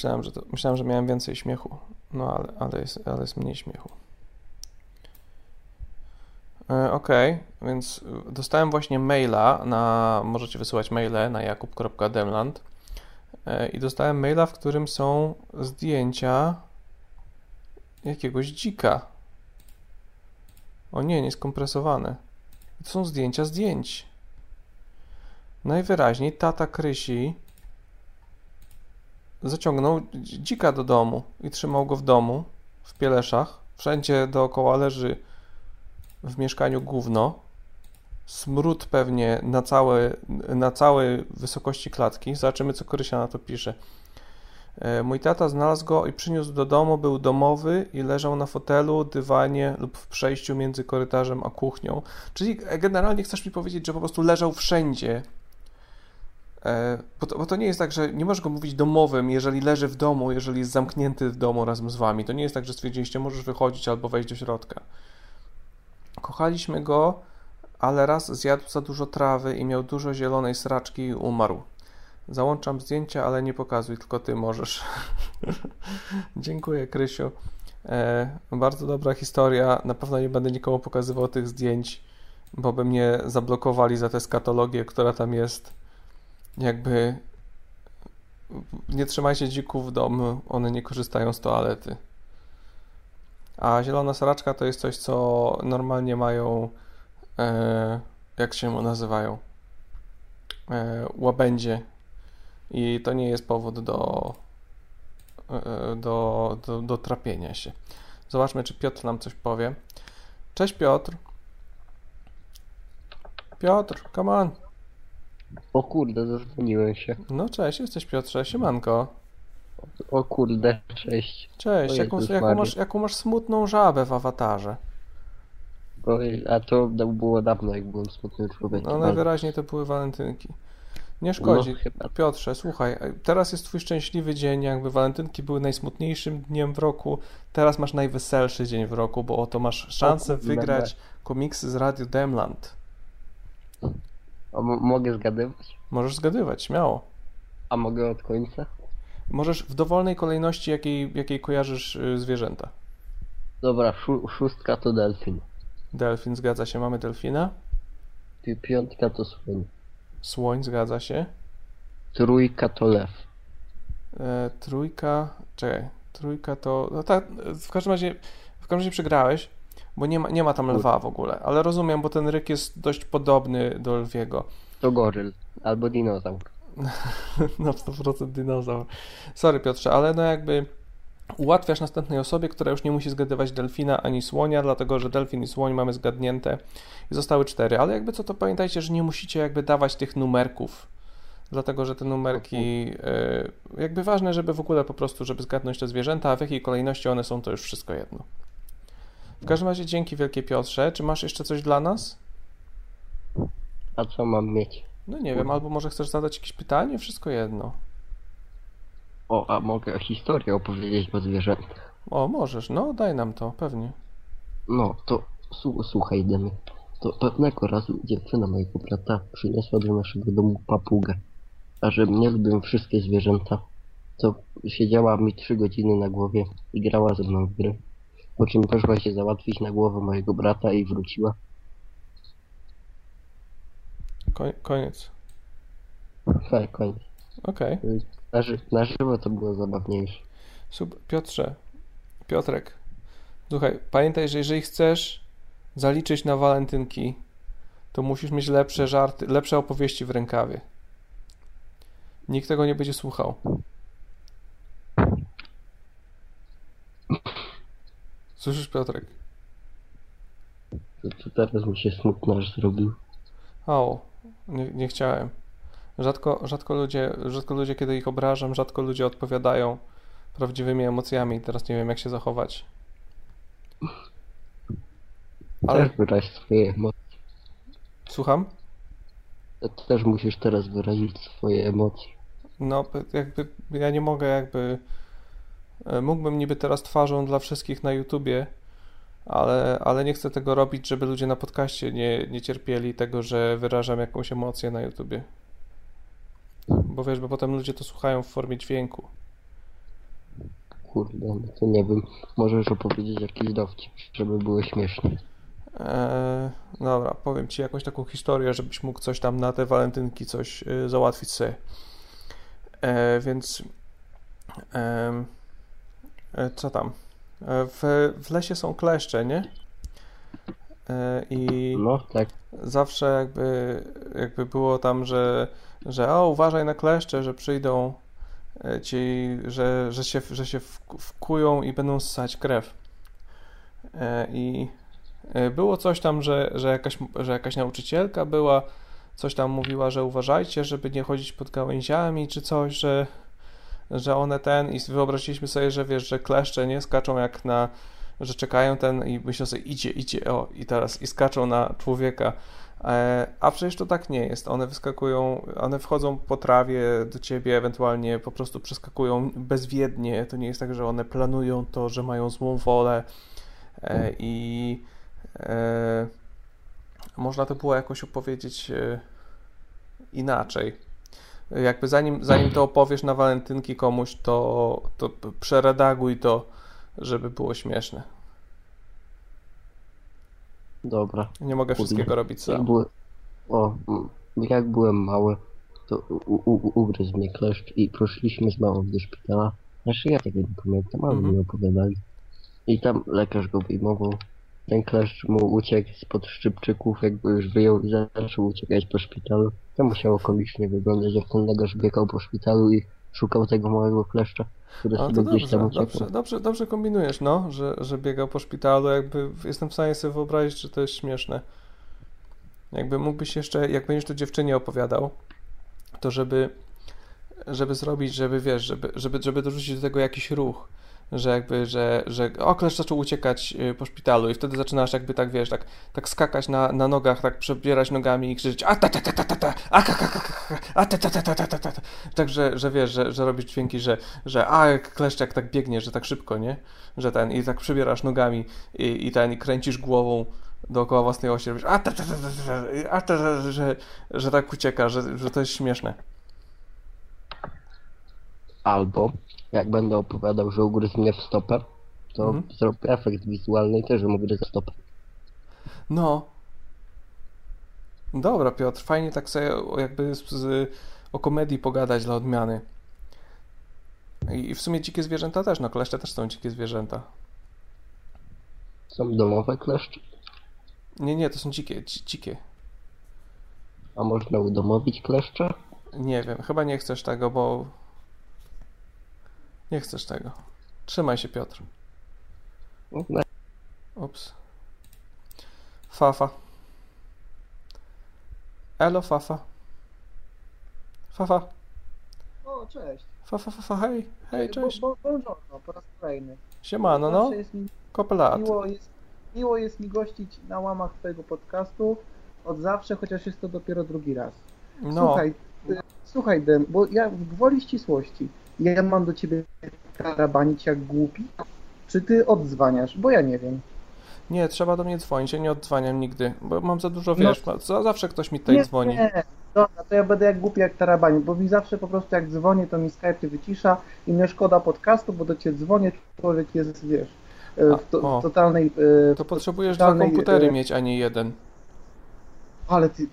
Myślałem, że to, myślałem, że miałem więcej śmiechu, no ale, ale, jest, ale jest mniej śmiechu. E, Okej, więc dostałem właśnie maila na, możecie wysyłać maile na jakub.demland e, i dostałem maila, w którym są zdjęcia jakiegoś dzika. O nie, nieskompresowane. To są zdjęcia zdjęć. Najwyraźniej tata Krysi zaciągnął dzika do domu i trzymał go w domu, w Pieleszach. Wszędzie dookoła leży w mieszkaniu gówno. Smród pewnie na całe, na całej wysokości klatki. Zobaczymy, co Krysia na to pisze. E, Mój tata znalazł go i przyniósł do domu. Był domowy i leżał na fotelu, dywanie lub w przejściu między korytarzem a kuchnią. Czyli generalnie chcesz mi powiedzieć, że po prostu leżał wszędzie. E, Bo to, bo to nie jest tak, że nie możesz go mówić domowym, jeżeli leży w domu, jeżeli jest zamknięty w domu razem z wami. To nie jest tak, że stwierdziliście, możesz wychodzić albo wejść do środka. Kochaliśmy go, ale raz zjadł za dużo trawy i miał dużo zielonej sraczki i umarł. Załączam zdjęcia, ale nie pokazuj, tylko ty możesz. Dziękuję, Krysiu. E, bardzo dobra historia. Na pewno nie będę nikomu pokazywał tych zdjęć, bo by mnie zablokowali za tę skatologię, która tam jest. Jakby nie trzymajcie dzików w domu, one nie korzystają z toalety. A zielona sraczka to jest coś, co normalnie mają, e, jak się nazywają, e, łabędzie. I to nie jest powód do, e, do, do, do trapienia się. Zobaczmy, czy Piotr nam coś powie. Cześć Piotr. Piotr, come on. O kurde, zadzwoniłem się. No cześć, jesteś Piotrze, siemanko. O kurde, cześć. Cześć, jaką, jaką, masz, jaką masz smutną żabę w awatarze? A to było dawno, jak byłem smutnym człowiekiem. No najwyraźniej to były walentynki. Nie szkodzi. No, chyba. Piotrze, słuchaj, teraz jest twój szczęśliwy dzień, jakby walentynki były najsmutniejszym dniem w roku, teraz masz najweselszy dzień w roku, bo oto masz szansę wygrać komiksy z Radio Demland. A mo- mogę zgadywać? Możesz zgadywać, śmiało. A mogę od końca? Możesz w dowolnej kolejności, jakiej, jakiej kojarzysz y, zwierzęta. Dobra, szó- szóstka to delfin. Delfin zgadza się, mamy delfina. Pi- Piątka to słoń. Słoń zgadza się. Trójka to lew. E, trójka, czekaj, trójka to, no tak, w każdym razie, w każdym razie przegrałeś, bo nie ma, nie ma tam lwa w ogóle, ale rozumiem, bo ten ryk jest dość podobny do lwiego. To goryl. Albo dinozaur. Na 100% dinozaur. Sorry Piotrze, ale no jakby ułatwiasz następnej osobie, która już nie musi zgadywać delfina ani słonia, dlatego że delfin i słoń mamy zgadnięte i zostały cztery, ale jakby co to pamiętajcie, że nie musicie jakby dawać tych numerków, dlatego że te numerki y, jakby ważne, żeby w ogóle po prostu, żeby zgadnąć te zwierzęta, a w jakiej kolejności one są, to już wszystko jedno. W każdym razie dzięki wielkie Piotrze. Czy masz jeszcze coś dla nas? A co mam mieć? No nie wiem, albo może chcesz zadać jakieś pytanie? Wszystko jedno. O, a mogę historię opowiedzieć o zwierzętach. O, możesz, no daj nam to, pewnie. No, to słuchaj, Demy. To pewnego razu dziewczyna mojego brata przyniosła do naszego domu papugę. A że nie lubię wszystkie zwierzęta, to siedziała mi trzy godziny na głowie i grała ze mną w gry. Po czym poszła się załatwić na głowę mojego brata i wróciła. Koń, koniec. Tak, koniec. Okej. Na, ży- na żywo to było zabawniejsze. Sub- Piotrze, Piotrek, słuchaj, pamiętaj, że jeżeli chcesz zaliczyć na walentynki, to musisz mieć lepsze żarty, lepsze opowieści w rękawie. Nikt tego nie będzie słuchał. Słyszysz, Piotrek? To, to teraz mi się smutno aż zrobił. O, nie, nie chciałem. Rzadko, rzadko, ludzie, rzadko ludzie, kiedy ich obrażam, rzadko ludzie odpowiadają prawdziwymi emocjami. Teraz nie wiem, jak się zachować. Ale Też wyraź swoje emocje. słucham? Też musisz teraz wyrazić swoje emocje. No, jakby ja nie mogę, jakby. E, Mógłbym niby teraz twarzą dla wszystkich na YouTubie, ale, ale nie chcę tego robić, żeby ludzie na podcaście nie, nie cierpieli tego, że wyrażam jakąś emocję na YouTubie. Bo wiesz, bo potem ludzie to słuchają w formie dźwięku. Kurde, no to nie wiem. Możesz opowiedzieć jakiś dowcip, żeby było śmiesznie. Eee, dobra, powiem ci jakąś taką historię, żebyś mógł coś tam na te walentynki coś y, załatwić sobie. E, więc em, e, co tam? E, w, w lesie są kleszcze, nie? E, I No, tak. zawsze jakby, jakby było tam, że, że o, uważaj na kleszcze, że przyjdą e, ci, że, że się, że się wk- wkują i będą ssać krew. E, I e, było coś tam, że, że, jakaś, że jakaś nauczycielka była, coś tam mówiła, że uważajcie, żeby nie chodzić pod gałęziami czy coś, że, że one ten i wyobraziliśmy sobie, że wiesz, że kleszcze nie skaczą jak na, że czekają ten i myślą sobie idzie, idzie, o i teraz i skaczą na człowieka. E, A przecież to tak nie jest. One wyskakują, one wchodzą po trawie do ciebie, ewentualnie po prostu przeskakują bezwiednie. To nie jest tak, że one planują to, że mają złą wolę e, i e, można to było jakoś opowiedzieć inaczej. Jakby zanim, zanim to opowiesz na walentynki komuś, to, to przeredaguj to, żeby było śmieszne. Dobra. Nie mogę Kurde. wszystkiego robić sam. Jak byłem, o, mm, jak byłem mały, to u, u, ugryzł mnie kleszcz i poszliśmy z mamą do szpitala. Znaczy ja tego nie pamiętam, ale Mhm. mi opowiadali. I tam lekarz go wyjmował. Ten kleszcz mu uciekł spod szczypczyków, jakby już wyjął i zaczął uciekać po szpitalu. To musiało komicznie wyglądać, jak ten lekarz biegał po szpitalu i szukał tego małego kleszcza, który Ale sobie gdzieś tam dobrze, uciekał. dobrze, dobrze, dobrze kombinujesz, no, że, że biegał po szpitalu, jakby jestem w stanie sobie wyobrazić, że to jest śmieszne. Jakby mógłbyś jeszcze, jak będziesz to dziewczynie opowiadał, to żeby, żeby zrobić, żeby wiesz, żeby, żeby, żeby dorzucić do tego jakiś ruch, że jakby, że, że o, koleś zaczął uciekać po szpitalu i wtedy zaczynasz jakby tak, wiesz, tak, tak skakać na, na nogach, tak przebierać nogami i krzyczeć a ta ta ta ta ta ta, a ka ka ka a ta ta ta ta ta ta ta. Także, że wiesz, że, że robisz dźwięki, że, że a, kleszczak tak biegnie, że tak szybko, nie? Że ten, i tak przebierasz nogami i, i ten, i kręcisz głową dookoła własnej osi, robisz a ta ta ta ta ta, a ta ta, że, że tak ucieka, że, że to jest śmieszne. Albo jak będę opowiadał, że ugryzł mnie w stopę, to Mhm. zrobię efekt wizualny i też, w stopę. No. Dobra, Piotr, fajnie tak sobie jakby z, z, o komedii pogadać dla odmiany. I, I w sumie dzikie zwierzęta też, no kleszcze też są dzikie zwierzęta. Są domowe kleszcze, Nie, nie, to są dzikie, dzi- dzikie. a można udomowić kleszcze? Nie wiem, chyba nie chcesz tego, bo... Nie chcesz tego. Trzymaj się, Piotr. No, Ups. Fafa. Elo, Fafa. Fafa. O, cześć. Fafa, fafa, hej. Hej, cześć. Bo, bo, buongiorno, po raz kolejny. Siemano, no. Kopelat. miło, jest, miło jest mi gościć na łamach twojego podcastu od zawsze, chociaż jest to dopiero drugi raz. No. Słuchaj, y, słuchaj Dem, bo ja w gwoli ścisłości, ja mam do ciebie karabanić jak głupi? Czy ty odzwaniasz? Bo ja nie wiem. Nie, trzeba do mnie dzwonić, ja nie odzwaniam nigdy, bo mam za dużo, No. wiesz, ma- za, zawsze ktoś mi tutaj nie, dzwoni. Nie, dobra, to ja będę jak głupi jak tarabaniu, bo mi zawsze po prostu jak dzwonię, to mi Skype wycisza i mnie szkoda podcastu, bo do ciebie dzwonię, człowiek jest, wiesz, y, w, to, w totalnej... y, To w potrzebujesz dwa totalnej, komputery y, mieć, a nie jeden. Ale ty,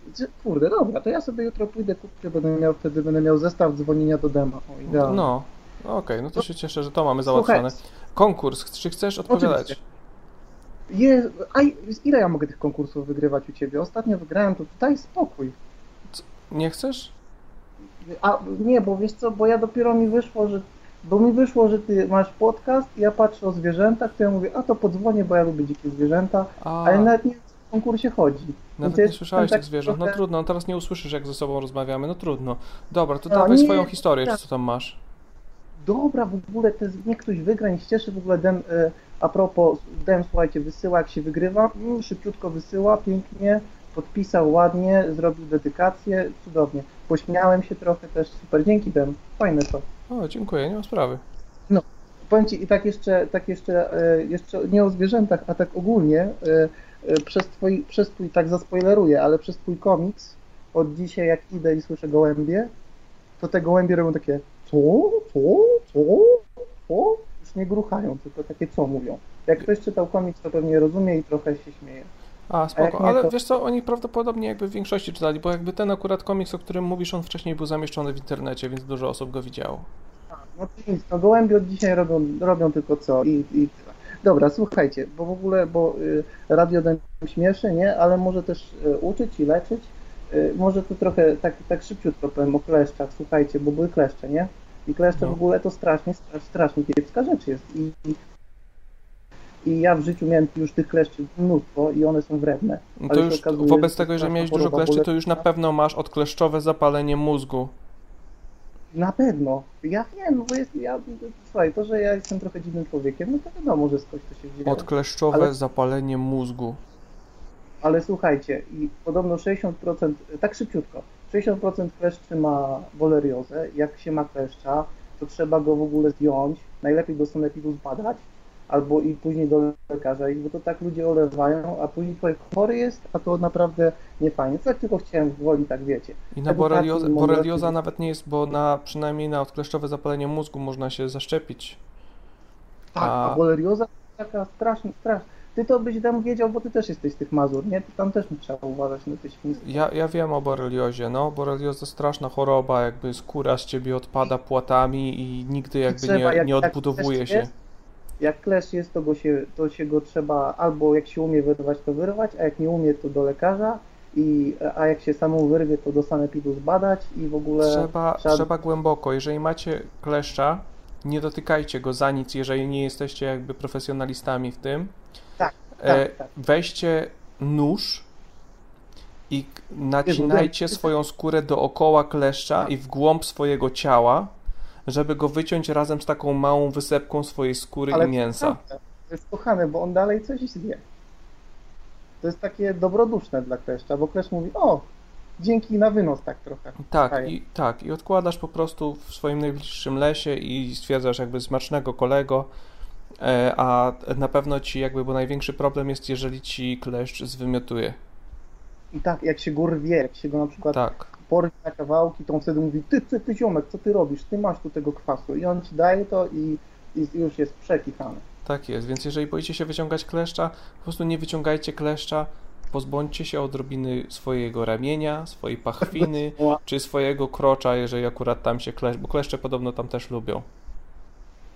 kurde, dobra, to ja sobie jutro pójdę kupię, będę miał wtedy będę miał zestaw dzwonienia do dema. O, idealnie. No, no okej, no to się cieszę, że to mamy załatwione. Konkurs, czy chcesz odpowiadać? Oczywiście. Je, a ile ja mogę tych konkursów wygrywać u ciebie? Ostatnio wygrałem, to daj spokój. Nie chcesz? A nie, bo wiesz co, bo ja dopiero mi wyszło, że bo mi wyszło, że ty masz podcast i ja patrzę o zwierzętach, to ja mówię, a to podzwonię, bo ja lubię dzikie zwierzęta, A. ale nawet nie co konkursie chodzi. Nawet nie słyszałeś jestem tych tak zwierząt. No trudno, teraz nie usłyszysz, jak ze sobą rozmawiamy. No trudno. Dobra, to A, dawaj nie, swoją historię, tak. co tam masz. Dobra, w ogóle jest, niech ktoś wygra, niech się cieszy w ogóle Dem, a propos, Dem, słuchajcie, wysyła jak się wygrywa, mm, szybciutko wysyła, pięknie, podpisał ładnie, zrobił dedykację, cudownie. Pośmiałem się trochę też, super, dzięki Dem, fajne to. O, dziękuję, nie ma sprawy. No, powiem Ci, i tak jeszcze, tak jeszcze, e, jeszcze nie o zwierzętach, a tak ogólnie, e, przez, twoi, przez Twój, tak zaspoileruję, ale przez Twój komiks, od dzisiaj jak idę i słyszę gołębie, to te gołębie robią takie co, co, co, co, już nie gruchają, tylko takie co mówią. Jak ktoś czytał komiks, to pewnie rozumie i trochę się śmieje. A, spoko, nie, ale to- wiesz co, oni prawdopodobnie jakby w większości czytali, bo jakby ten akurat komiks, o którym mówisz, on wcześniej był zamieszczony w internecie, więc dużo osób go widziało. No to nic, no gołębie od dzisiaj robią, robią tylko co i, i tyle. Dobra, słuchajcie, bo w ogóle, bo y, radio Dem śmieszy, nie? Ale może też y, uczyć i leczyć. Y, może tu trochę tak, tak szybciutko powiem o kleszczach, słuchajcie, bo były kleszcze, nie? I kleszcze No. w ogóle to strasznie, strasznie, strasznie kiepska rzecz jest. I, i, ja w życiu miałem już tych kleszczy mnóstwo i one są wredne. No to już, okazuje, wobec tego, że miałeś dużo kleszczy, to już na pewno masz odkleszczowe zapalenie mózgu. Na pewno. Ja wiem, bo jest, ja, słuchaj, to, że ja jestem trochę dziwnym człowiekiem, no to wiadomo, że skądś to się wzięło. Odkleszczowe Ale- zapalenie mózgu. Ale słuchajcie, i podobno 60%, tak szybciutko, 60% kleszczy ma woleriozę. Jak się ma kleszcza, to trzeba go w ogóle zdjąć, najlepiej do sanepidu zbadać, albo i później do lekarza, i bo to tak ludzie olewają, a później człowiek chory jest, a to naprawdę nie fajnie. Tak tylko chciałem woli, tak wiecie. I na mądrości- borelioza nawet nie jest, bo na, przynajmniej na odkleszczowe zapalenie mózgu można się zaszczepić. Tak, a A- bolerioza taka strasznie, straszna. Ty to byś tam wiedział, bo ty też jesteś z tych Mazur, nie? Ty tam też trzeba uważać na te świństwa. Ja, ja wiem o boreliozie, no. Borelioza straszna choroba, jakby skóra z ciebie odpada płatami i nigdy jakby trzeba, nie, jak- nie jak odbudowuje kleszcz się. jest, Jak klesz jest, to go, się, to się go trzeba albo jak się umie wyrwać, to wyrwać, a jak nie umie, to do lekarza, i, a jak się samą wyrwie, to do sanepidu zbadać i w ogóle Trzeba, trzeba głęboko. Jeżeli macie kleszcza, nie dotykajcie go za nic, jeżeli nie jesteście jakby profesjonalistami w tym. Tak, E, tak, tak. Weźcie nóż i nacinajcie swoją skórę dookoła kleszcza i w głąb swojego ciała, żeby go wyciąć razem z taką małą wysepką swojej skóry Ale i mięsa. To jest kochane, bo on dalej coś zje. To jest takie dobroduszne dla kleszcza, bo klesz mówi, o, dzięki na wynos tak trochę. Tak, i, tak, i odkładasz po prostu w swoim najbliższym lesie i stwierdzasz jakby smacznego kolego, e, a na pewno ci jakby, bo największy problem jest, jeżeli ci kleszcz zwymiotuje. I tak, jak się go rwie, jak się go na przykład Tak. Porwie na kawałki, to on wtedy mówi, ty, ty, ty ziomek, co ty robisz? Ty masz tu tego kwasu. I on ci daje to i, i już jest przekichany. Tak jest, więc jeżeli boicie się wyciągać kleszcza, po prostu nie wyciągajcie kleszcza, pozbądźcie się odrobiny swojego ramienia, swojej pachwiny, czy swojego krocza, jeżeli akurat tam się kleszcz, bo kleszcze podobno tam też lubią.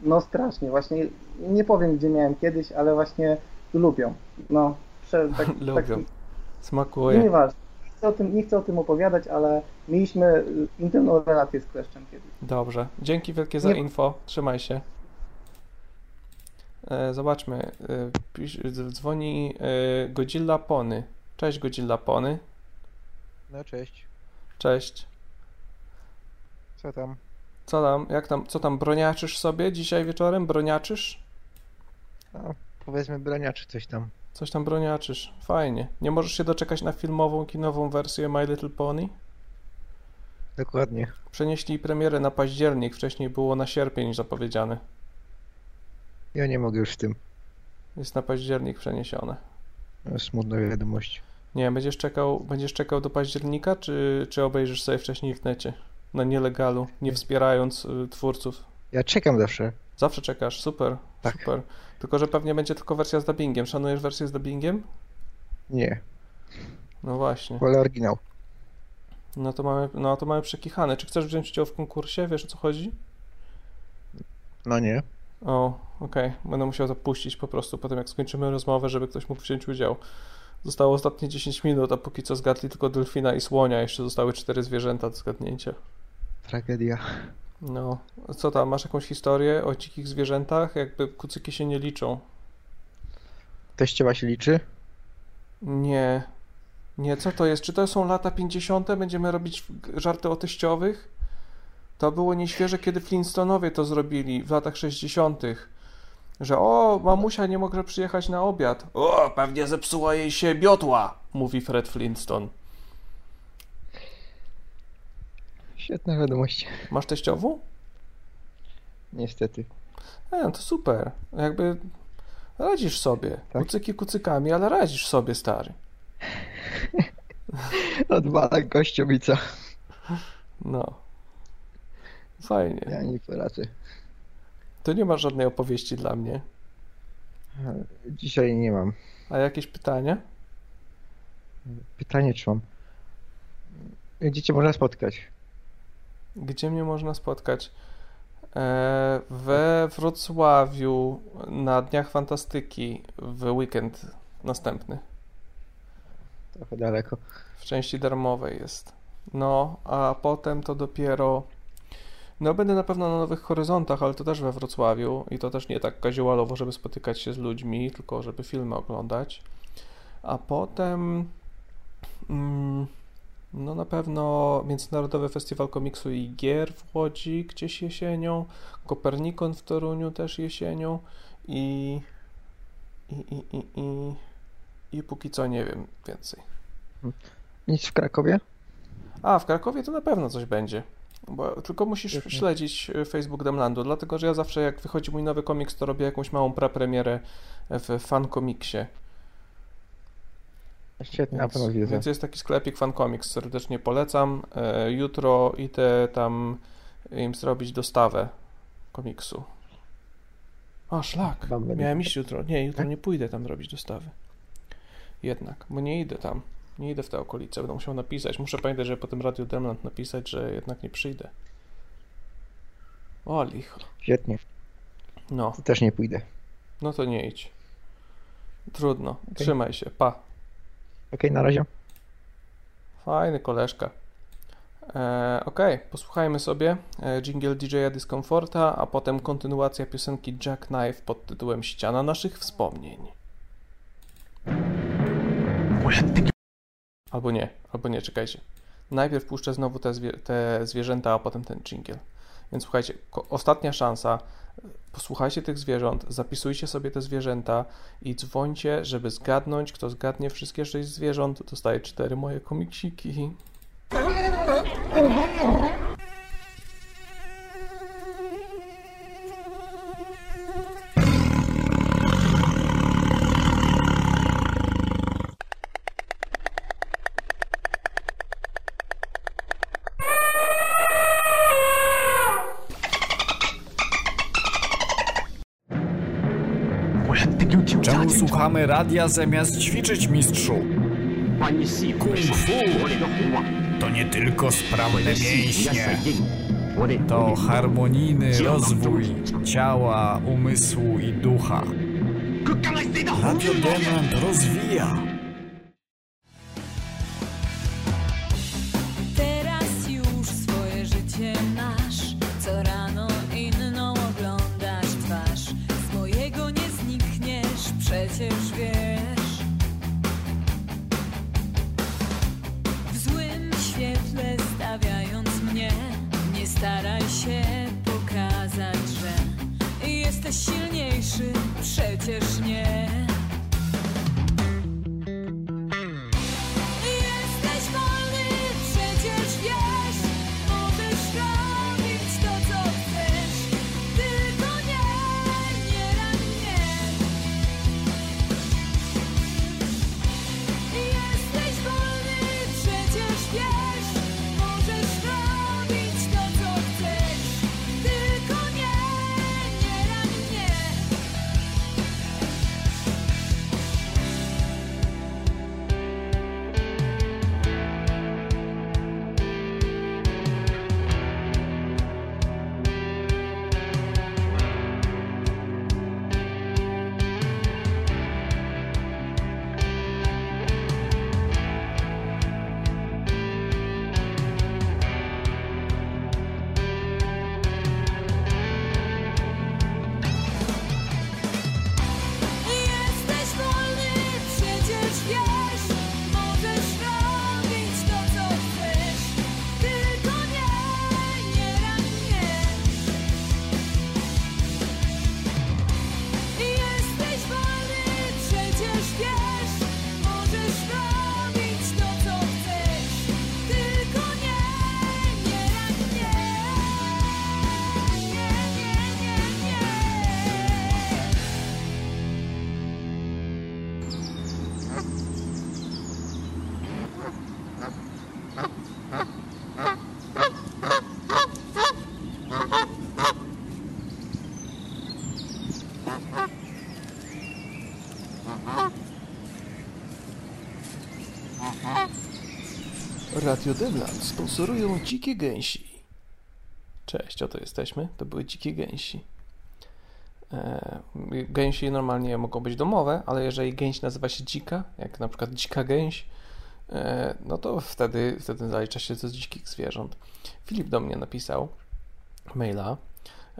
No strasznie, właśnie nie powiem gdzie miałem kiedyś, ale właśnie lubią. No, prze, tak, Lubią. taki- Smakuje. Nieważne. Nie chcę, o tym, nie chcę o tym opowiadać, ale mieliśmy y, intymną relację z kleszczem kiedyś. Dobrze. Dzięki wielkie za Nie- info. Trzymaj się. E, zobaczmy. E, dzwoni e, Godzilla Pony. Cześć Godzilla Pony. No cześć. Cześć. Co tam? Co tam? Jak tam? Co tam? Broniaczysz sobie dzisiaj wieczorem? Broniaczysz? No, powiedzmy braniaczy coś tam. Coś tam broniaczysz. Fajnie. Nie możesz się doczekać na filmową, kinową wersję My Little Pony? Dokładnie. Przenieśli premierę na październik, wcześniej było na sierpień zapowiedziane. Ja nie mogę już z tym. Jest na październik przeniesione. Smutna wiadomość. Nie, będziesz czekał, będziesz czekał do października, czy, czy obejrzysz sobie wcześniej w necie? Na nielegalu, nie wspierając y, twórców. Ja czekam zawsze. Zawsze czekasz, super, Tak. super. Tylko, że pewnie będzie tylko wersja z dubbingiem. Szanujesz wersję z dubbingiem? Nie. No właśnie. Wolę oryginał. No to mamy, no to mamy przekichane. Czy chcesz wziąć udział w konkursie? Wiesz o co chodzi? No nie. O, okej. Będę musiał to puścić po prostu potem jak skończymy rozmowę, żeby ktoś mógł wziąć udział. Zostało ostatnie 10 minut, a póki co zgadli tylko delfina i słonia. Jeszcze zostały cztery zwierzęta do zgadnięcia. Tragedia. No, co tam, masz jakąś historię o dzikich zwierzętach? Jakby kucyki się nie liczą. Teściowa się liczy? Nie. Nie, co to jest? Czy to są lata 50? Będziemy robić żarty o teściowych? To było nieświeże, kiedy Flintstonowie to zrobili w latach 60. Że o, mamusia nie może przyjechać na obiad. O, pewnie zepsuła jej się miotła, mówi Fred Flintstone. Świetna wiadomość. Masz teściową? Niestety. E, no to super. Jakby radzisz sobie. Tak. Kucyki kucykami, ale radzisz sobie, stary. Odwala gościom i co? No. Fajnie. Ja nie poradzę. To nie masz żadnej opowieści dla mnie. Dzisiaj nie mam. A jakieś pytania? Pytanie czy mam? Gdzie cię można spotkać? Gdzie mnie można spotkać? E, we Wrocławiu na Dniach Fantastyki w weekend następny. Trochę daleko. W części darmowej jest. No, a potem to dopiero. No, będę na pewno na Nowych Horyzontach, ale to też we Wrocławiu i to też nie tak casualowo, żeby spotykać się z ludźmi, tylko żeby filmy oglądać. A potem. Mm, no, na pewno Międzynarodowy Festiwal Komiksu i Gier w Łodzi gdzieś jesienią, Kopernikon w Toruniu też jesienią i. I, i, i, i, i póki co nie wiem więcej. Nic w Krakowie? A, w Krakowie to na pewno coś będzie. Bo tylko musisz Świetnie. śledzić e, Facebook Demlandu, dlatego że ja zawsze jak wychodzi mój nowy komiks, to robię jakąś małą prepremierę w fan Świetnie, na Więc, pewno wiedzę. więc jest taki sklepik fan comics, serdecznie polecam. E, Jutro idę tam im zrobić dostawę komiksu. A, szlak. Miałem iść jutro. Nie, jutro Tak? nie pójdę tam robić dostawy. Jednak, bo nie idę tam. Nie idę w te okolice, będę musiał napisać. Muszę pamiętać, że po tym Radio Demland napisać, że jednak nie przyjdę. O, licho. Świetnie. No, Też nie pójdę. no to nie idź. Trudno. Trzymaj się. Pa. Okej, na razie. Fajny koleżka. E, Okej, posłuchajmy sobie e, jingle DJ-a Discomforta, a potem kontynuacja piosenki Jackknife pod tytułem Ściana naszych wspomnień. Albo nie, albo nie, czekajcie. Najpierw puszczę znowu te, te zwierzęta, a potem ten jingle. Więc słuchajcie, ostatnia szansa. Posłuchajcie tych zwierząt, zapisujcie sobie te zwierzęta i dzwońcie, żeby zgadnąć. Kto zgadnie wszystkie sześć zwierząt, dostaje cztery moje komiksiki. Słuchamy radia zamiast ćwiczyć, mistrzu? Kung fu to nie tylko sprawne mięśnie. To harmonijny rozwój ciała, umysłu i ducha. Radio Demant rozwija. Radio Demland sponsorują dzikie gęsi. Cześć, oto jesteśmy. To były dzikie gęsi. E, gęsi normalnie mogą być domowe, ale jeżeli gęś nazywa się dzika, jak na przykład dzika gęś, e, no to wtedy, wtedy zalicza się do dzikich zwierząt. Filip do mnie napisał maila.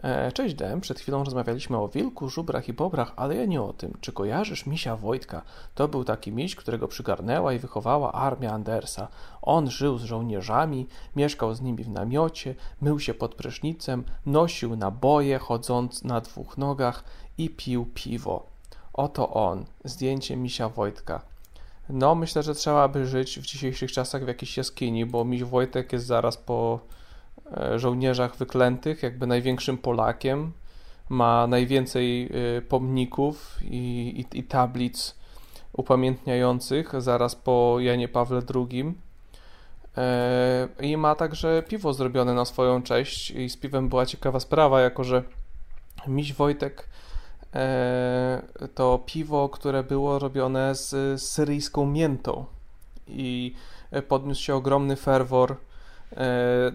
E, Cześć Dem, przed chwilą rozmawialiśmy o wilku, żubrach i bobrach, ale ja nie o tym. Czy kojarzysz misia Wojtka? To był taki miś, którego przygarnęła i wychowała armia Andersa. On żył z żołnierzami, mieszkał z nimi w namiocie, mył się pod prysznicem, nosił naboje, chodząc na dwóch nogach i pił piwo. Oto on, zdjęcie misia Wojtka. No, myślę, że trzeba by żyć w dzisiejszych czasach w jakiejś jaskini, bo miś Wojtek jest zaraz po żołnierzach wyklętych, jakby największym Polakiem. Ma najwięcej e, pomników i, i, i tablic upamiętniających, zaraz po Janie Pawle II. E, I ma także piwo zrobione na swoją cześć. I z piwem była ciekawa sprawa, jako że miś Wojtek e, to piwo, które było robione z syryjską miętą. I podniósł się ogromny ferwor e,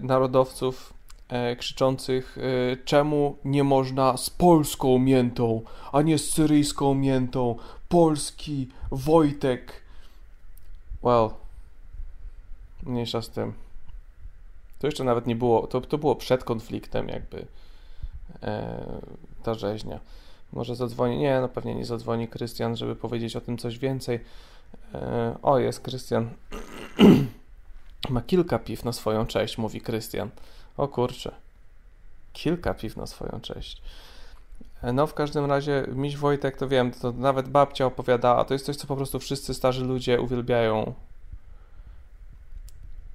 narodowców e, krzyczących, e, czemu nie można z polską miętą, a nie z syryjską miętą. Polski Wojtek. Well, mniejsza z tym. To jeszcze nawet nie było, to, to było przed konfliktem jakby e, ta rzeźnia. Może zadzwoni, nie, no pewnie nie zadzwoni Krystian, żeby powiedzieć o tym coś więcej. E, o, jest Krystian. Ma kilka piw na swoją cześć, mówi Krystian. O kurczę. Kilka piw na swoją cześć. No, w każdym razie, miś Wojtek, to wiem, to nawet babcia opowiadała. To jest coś, co po prostu wszyscy starzy ludzie uwielbiają.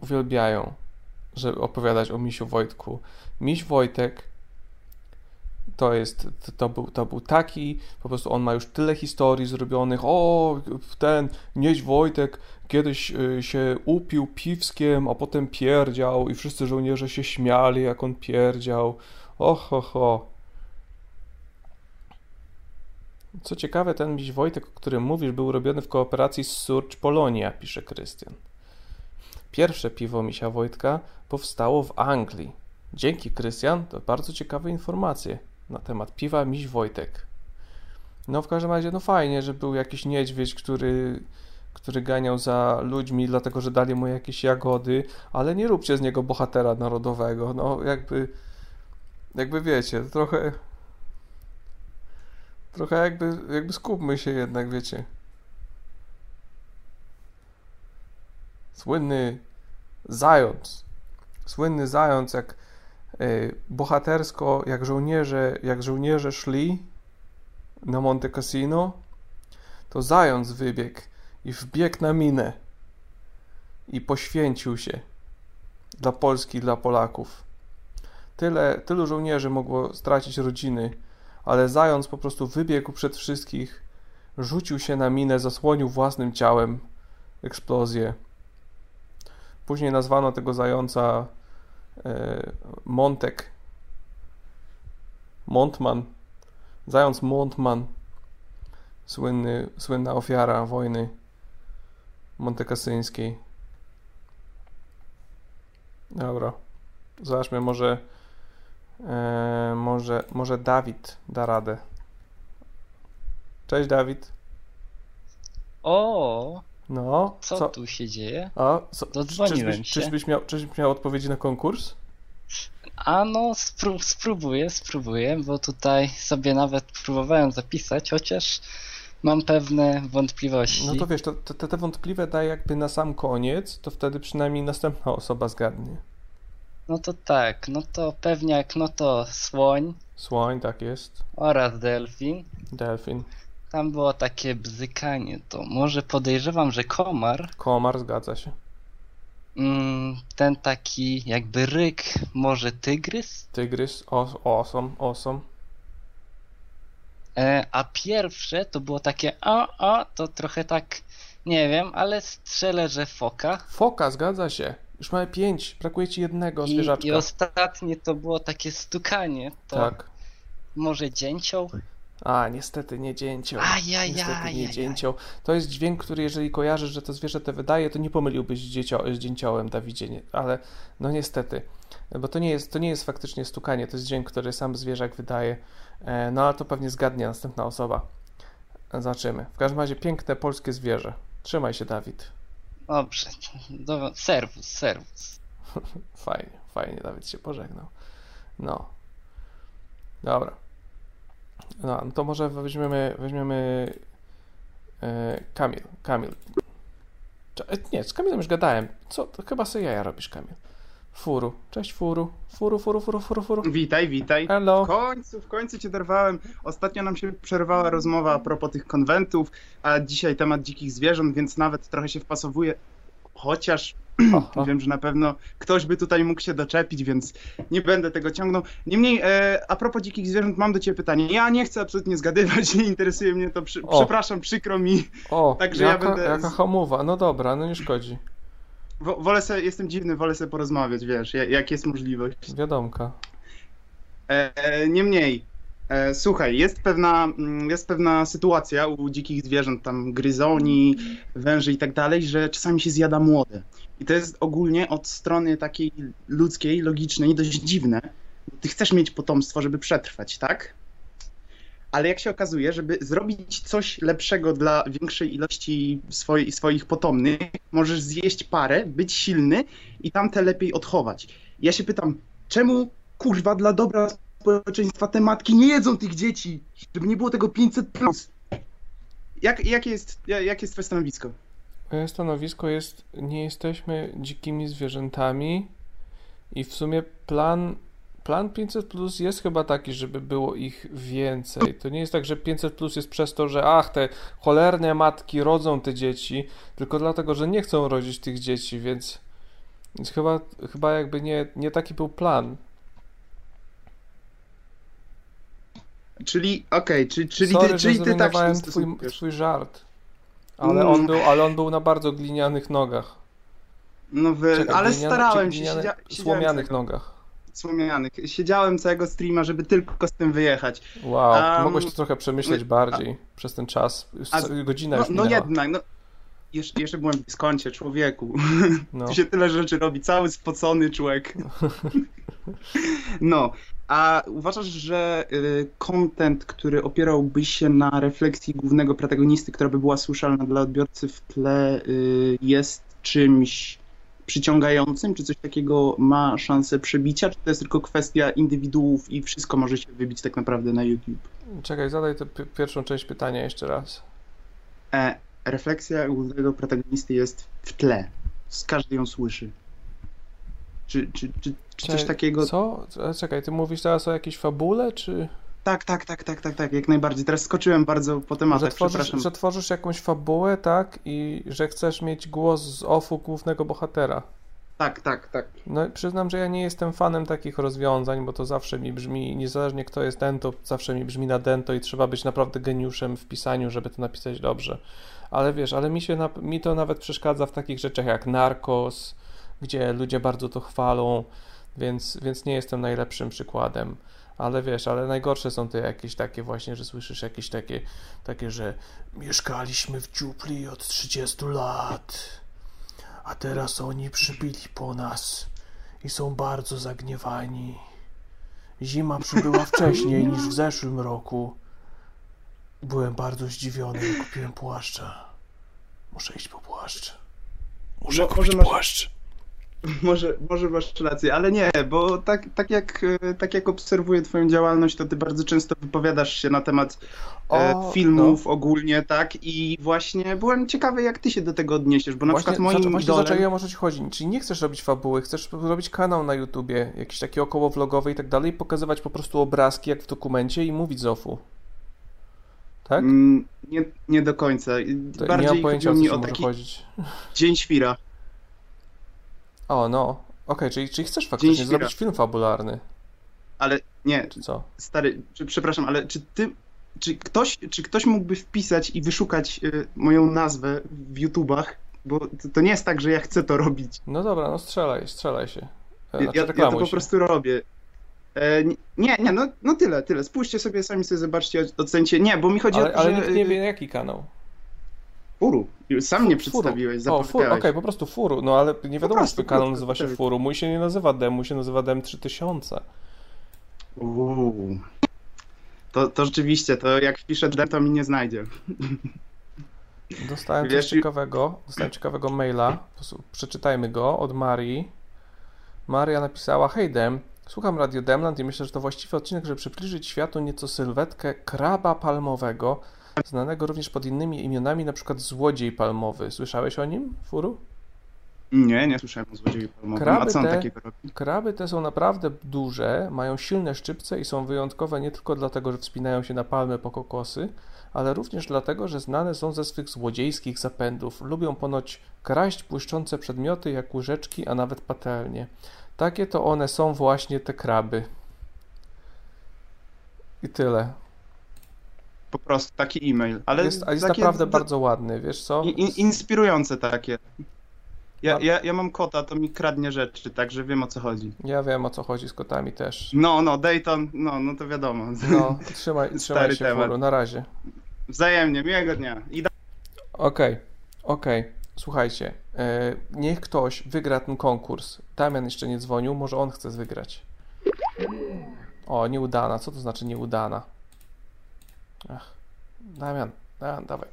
Uwielbiają, żeby opowiadać o misiu Wojtku. Miś Wojtek to jest, to był, to był taki, po prostu on ma już tyle historii zrobionych, o, ten nieś Wojtek kiedyś y, się upił piwskiem, a potem pierdział i wszyscy żołnierze się śmiali, jak on pierdział, och, ho, ho. Co ciekawe, ten miś Wojtek, o którym mówisz, był robiony w kooperacji z Surge Polonia, pisze Krystian. Pierwsze piwo misia Wojtka powstało w Anglii. Dzięki, Krystian, to bardzo ciekawe informacje na temat piwa Miś Wojtek. No w każdym razie, no fajnie, że był jakiś niedźwiedź, który, który ganiał za ludźmi, dlatego że dali mu jakieś jagody, ale nie róbcie z niego bohatera narodowego. No jakby, jakby wiecie, trochę, trochę jakby, jakby skupmy się jednak, wiecie. Słynny zając. Słynny zając, jak bohatersko, jak żołnierze, jak żołnierze szli na Monte Cassino, to zając wybiegł i wbiegł na minę i poświęcił się dla Polski, dla Polaków. Tyle, tylu żołnierzy mogło stracić rodziny, ale zając po prostu wybiegł przed wszystkich, rzucił się na minę, zasłonił własnym ciałem eksplozję. Później nazwano tego zająca Montek. Montman. Zając Montman. Słynny, słynna ofiara wojny montekasyńskiej. Dobra. Zobaczmy, może e, może, może Dawid da radę. Cześć Dawid. O, No, co, tu się dzieje? A, co, Dodzwoniłem czyżbyś, się. Czyżbyś miał, czyżbyś miał odpowiedzi na konkurs? A no, spró- spróbuję, spróbuję, bo tutaj sobie nawet próbowałem zapisać, chociaż mam pewne wątpliwości. No to wiesz, to, to, te wątpliwe daj jakby na sam koniec, to wtedy przynajmniej następna osoba zgadnie. No to tak, no to pewniak, no to słoń Słoń, tak jest. oraz delfin. Delfin. Tam było takie bzykanie, to może podejrzewam, że komar. Komar, zgadza się. Mm, ten taki jakby ryk, może tygrys? Tygrys, os, osom, osom. E, a pierwsze to było takie o, o, to trochę tak, nie wiem, ale strzelę, że foka. Foka, zgadza się. Już mamy pięć, brakuje ci jednego I, zwierzaczka. I ostatnie to było takie stukanie, to Tak. może dzięcioł? A, niestety nie dzięcioł. Ajajaj, Niestety nie dzięcioł. To jest dźwięk, który jeżeli kojarzysz, że to zwierzę te wydaje, to nie pomyliłbyś z, dziecio- z dzięciołem, Dawidzie, nie, ale no niestety. Bo to nie, jest, to nie jest faktycznie stukanie, to jest dźwięk, który sam zwierzak wydaje. E, No ale to pewnie zgadnie następna osoba. Zobaczymy. W każdym razie piękne polskie zwierzę. Trzymaj się, Dawid. Dobrze, do, serwus, serwus. Fajnie, fajnie, Dawid się pożegnał. No. Dobra. No, no to może weźmiemy, weźmiemy e, Kamil, Kamil. Cze- Nie, z Kamilem już gadałem. Co, to chyba sobie jaja robisz, Kamil. Furu. Cześć, Furu. Furu, furu, furu, furu, furu. Witaj, witaj. Hello. W końcu, w końcu cię dorwałem. Ostatnio nam się przerwała rozmowa a propos tych konwentów, a dzisiaj temat dzikich zwierząt, więc nawet trochę się wpasowuje. Chociaż wiem, że na pewno ktoś by tutaj mógł się doczepić, więc nie będę tego ciągnął. Niemniej, e, a propos dzikich zwierząt, mam do ciebie pytanie. Ja nie chcę absolutnie zgadywać, nie interesuje mnie to. Przy, przepraszam, przykro mi. O, Także jaka, ja będę. jaka hamowa. No dobra, no nie szkodzi. Wo- Wolę sobie, jestem dziwny, wolę sobie porozmawiać, wiesz, ja- jak jest możliwość. Wiadomka. E, Niemniej, e, słuchaj, jest pewna, mm, jest pewna sytuacja u dzikich zwierząt, tam gryzoni, węży i tak dalej, że czasami się zjada młode. I to jest ogólnie od strony takiej ludzkiej, logicznej, dość dziwne. Ty chcesz mieć potomstwo, żeby przetrwać, tak? Ale jak się okazuje, żeby zrobić coś lepszego dla większej ilości swoi, swoich potomnych, możesz zjeść parę, być silny i tamte lepiej odchować. Ja się pytam, czemu kurwa dla dobra społeczeństwa te matki nie jedzą tych dzieci, żeby nie było tego 500 plus. Jak, jakie jest, ja- jakie jest twoje stanowisko? Moje stanowisko jest, nie jesteśmy dzikimi zwierzętami i w sumie plan, plan 500 plus jest chyba taki, żeby było ich więcej. To nie jest tak, że 500 plus jest przez to, że ach, te cholerne matki rodzą te dzieci, tylko dlatego, że nie chcą rodzić tych dzieci, więc, więc chyba, chyba jakby nie, nie taki był plan. Czyli, okej, czy, czyli, Sorry, ty, czyli ty tak się twój, twój żart. Ale Mm. on, był, ale on był na bardzo glinianych nogach. No wy, Czekaj, ale starałem się, siedzia, Słomianych nogach. Słomianych. Siedziałem całego streama, żeby tylko z tym wyjechać. Wow, Am, mogłeś to trochę przemyśleć no, bardziej przez ten czas. A- godzina no, już no jednak, no. Jeszcze, jeszcze byłem w dyskoncie, człowieku. No. Tu się tyle rzeczy robi, cały spocony człowiek. No, a uważasz, że y, content, który opierałby się na refleksji głównego protagonisty, która by była słyszalna dla odbiorcy w tle, y, jest czymś przyciągającym? Czy coś takiego ma szansę przebicia? Czy to jest tylko kwestia indywiduów i wszystko może się wybić tak naprawdę na YouTube? Czekaj, zadaj tę pi- pierwszą część pytania jeszcze raz. E, refleksja głównego protagonisty jest w tle. Z każdy ją słyszy. Czy, czy, czy, czy coś takiego. Co? E, Czekaj, ty mówisz teraz o jakiejś fabule, czy Tak, tak, tak, tak, tak, tak, jak najbardziej. Teraz skoczyłem bardzo po że tematach, tworzysz, przepraszam. że tworzysz jakąś fabułę, tak? I że chcesz mieć głos z offu głównego bohatera? Tak, tak, tak. No przyznam, że ja nie jestem fanem takich rozwiązań, bo to zawsze mi brzmi, niezależnie kto jest den, to zawsze mi brzmi na dento i trzeba być naprawdę geniuszem w pisaniu, żeby to napisać dobrze. Ale wiesz, ale mi się na, mi to nawet przeszkadza w takich rzeczach jak Narcos, gdzie ludzie bardzo to chwalą, więc, więc nie jestem najlepszym przykładem. Ale wiesz, ale najgorsze są te jakieś takie właśnie, że słyszysz jakieś takie, takie, że mieszkaliśmy w dziupli od 30 lat, a teraz oni przybyli po nas i są bardzo zagniewani. Zima przybyła wcześniej niż w zeszłym roku. Byłem bardzo zdziwiony kupiłem płaszcza. Muszę iść po płaszcz. Muszę Mo- kupić masz- płaszcz. Może, może masz rację, ale nie, bo tak, tak, jak, e, tak jak obserwuję Twoją działalność, to Ty bardzo często wypowiadasz się na temat e, O, filmów ogólnie, tak? I właśnie byłem ciekawy, jak Ty się do tego odniesiesz, bo na Właśnie, przykład moim zaczę- właśnie idolem... zaczęłem o co ci chodzi. Czyli nie chcesz robić fabuły, chcesz robić kanał na YouTubie, jakiś taki około vlogowy i tak dalej, pokazywać po prostu obrazki jak w dokumencie i mówić z offu. Tak? Mm, Nie, nie do końca. To nie Bardziej mam pojęcia, o co mi o może taki chodzić. Dzień Świra. O, no. Okej, czyli, czyli chcesz faktycznie zrobić film fabularny. Ale nie, co? Stary, czy, przepraszam, ale czy ty, czy ktoś, czy ktoś mógłby wpisać i wyszukać y, moją nazwę w YouTubach? Bo to, to nie jest tak, że ja chcę to robić. No dobra, no strzelaj, strzelaj się. E, Ja, Znaczy, ja, ja to po prostu robię. E, nie, nie, no, no tyle, tyle. Spójrzcie sobie, sami sobie zobaczcie, ocencie. Nie, bo mi chodzi Ale, o to, ale że... nikt nie wie jaki kanał. Furu. Sam Furu. przedstawiłeś, O, furu, zapowiedziałeś. okej, po prostu furu. No ale nie wiadomo, prostu, czy kanał krótko, nazywa się tyle. furu. Mój się nie nazywa dem, mój się nazywa dem 3000. Uuu. To, to rzeczywiście, to jak wpiszę D, to mi nie znajdzie. Dostałem Wiesz, coś ciekawego, dostałem ciekawego maila, przeczytajmy go, od Marii. Maria napisała, hej Dem, słucham Radio Demland i myślę, że to właściwy odcinek, żeby przybliżyć światu nieco sylwetkę kraba palmowego, znanego również pod innymi imionami, na przykład złodziej palmowy. Słyszałeś o nim, Furu? Nie, nie słyszałem o złodzieju palmowym. A co on takiego robi? kraby te są naprawdę duże, mają silne szczypce i są wyjątkowe nie tylko dlatego, że wspinają się na palmy po kokosy, ale również dlatego, że znane są ze swych złodziejskich zapędów. Lubią ponoć kraść błyszczące przedmioty jak łyżeczki, a nawet patelnie. Takie to one są właśnie te kraby. I tyle. Po prostu taki e-mail. Ale jest, jest takie- naprawdę bardzo ładny, wiesz co? In, inspirujące takie. Ja, ja, ja mam kota, to mi kradnie rzeczy, także wiem o co chodzi. Ja wiem o co chodzi z kotami też. No, no, Dayton, no, no to wiadomo. No, trzymaj, trzymaj się. Furu, na razie. Wzajemnie, miłego dnia. Okej, okej. Słuchajcie, e, niech ktoś wygra ten konkurs. Damian jeszcze nie dzwonił, może on chce wygrać. O, nieudana. Co to znaczy nieudana? Ach, Damian, Damian, dawaj.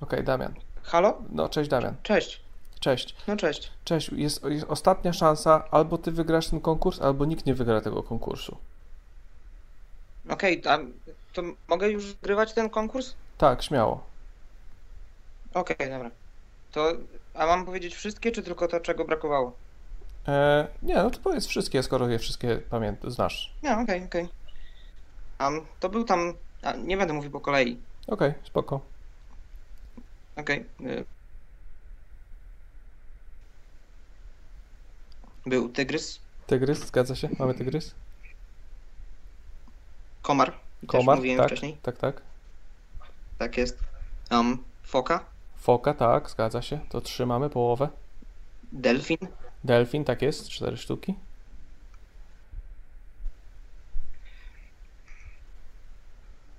Okej, Damian. Halo? No, cześć Damian. Cześć. Cześć. No cześć. Cześć, jest, jest ostatnia szansa, albo ty wygrasz ten konkurs, albo nikt nie wygra tego konkursu. Okej, a to mogę już grywać ten konkurs? Tak, śmiało. Okej, dobra. To, a mam powiedzieć wszystkie, czy tylko to, czego brakowało? E, nie, no to powiedz wszystkie, skoro je wszystkie pamiętasz, znasz. Nie, okej, okej. Am, to był tam, a, nie będę mówił po kolei. Okej, spoko. Okej. y. Był tygrys, Tygrys, zgadza się? Mamy tygrys? komar, też Komar, mówiłem tak, wcześniej. tak, tak. Tak jest. Um, foka, Foka, tak, zgadza się. To trzymamy połowę. delfin, Delfin, tak jest, cztery sztuki.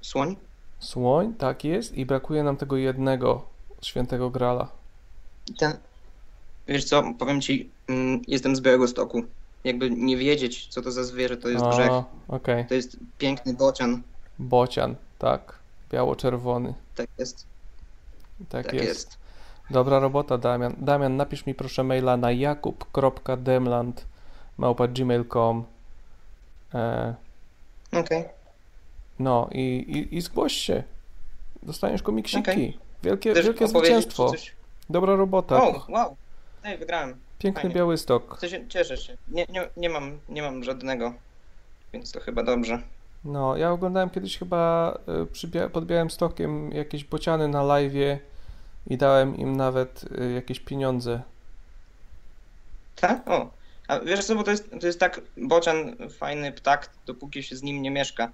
Słoń, Słoń, tak jest. I brakuje nam tego jednego świętego grala. ten... Wiesz co, powiem ci, mm, jestem z Białegostoku. Jakby nie wiedzieć, co to za zwierzę, to jest O, grzech. okej. To jest piękny bocian. Bocian, tak. Biało-czerwony. Tak jest. Tak, Tak jest. jest. Dobra robota, Damian. Damian, napisz mi proszę maila na jakub.demland.gmail.com e, Okej. No i, i, i zgłoś się. Dostaniesz komiksiki. Okej. Wielkie, Chcesz wielkie zwycięstwo. coś? Dobra robota. O, wow. Ej, wygrałem. Piękny Fajnie. Białystok. W sensie, cieszę się. Nie, nie, nie, mam, nie mam żadnego, więc to chyba dobrze. No, ja oglądałem kiedyś chyba y, przy, pod Białymstokiem jakieś bociany na live'ie i dałem im nawet y, jakieś pieniądze. Tak? O. A wiesz co, bo to jest, to jest tak, bocian, fajny ptak, dopóki się z nim nie mieszka.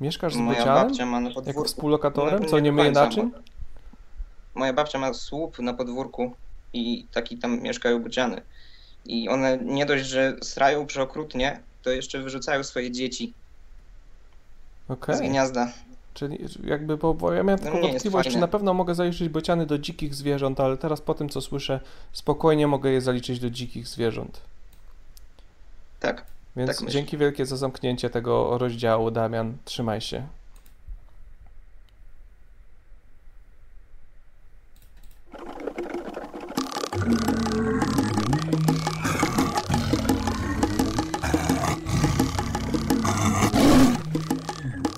Mieszkasz z Moja bocianem? babcia ma na Jako podwórku. współlokatorem? No, Co, nie myje naczyń? bo Moja babcia ma słup na podwórku i taki tam mieszkają bociany. I one nie dość, że srają przeokrutnie, to jeszcze wyrzucają swoje dzieci Okej. z gniazda. Czyli jakby, bo, bo ja miałem No taką wątpliwość, czy na pewno mogę zaliczyć bociany do dzikich zwierząt, ale teraz po tym, co słyszę, spokojnie mogę je zaliczyć do dzikich zwierząt. Tak. Więc tak dzięki wielkie za zamknięcie tego rozdziału, Damian. Trzymaj się.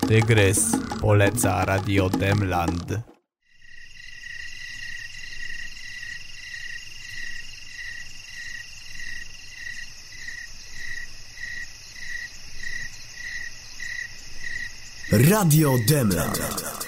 Tygrys poleca Radio Demland. Radio Demland.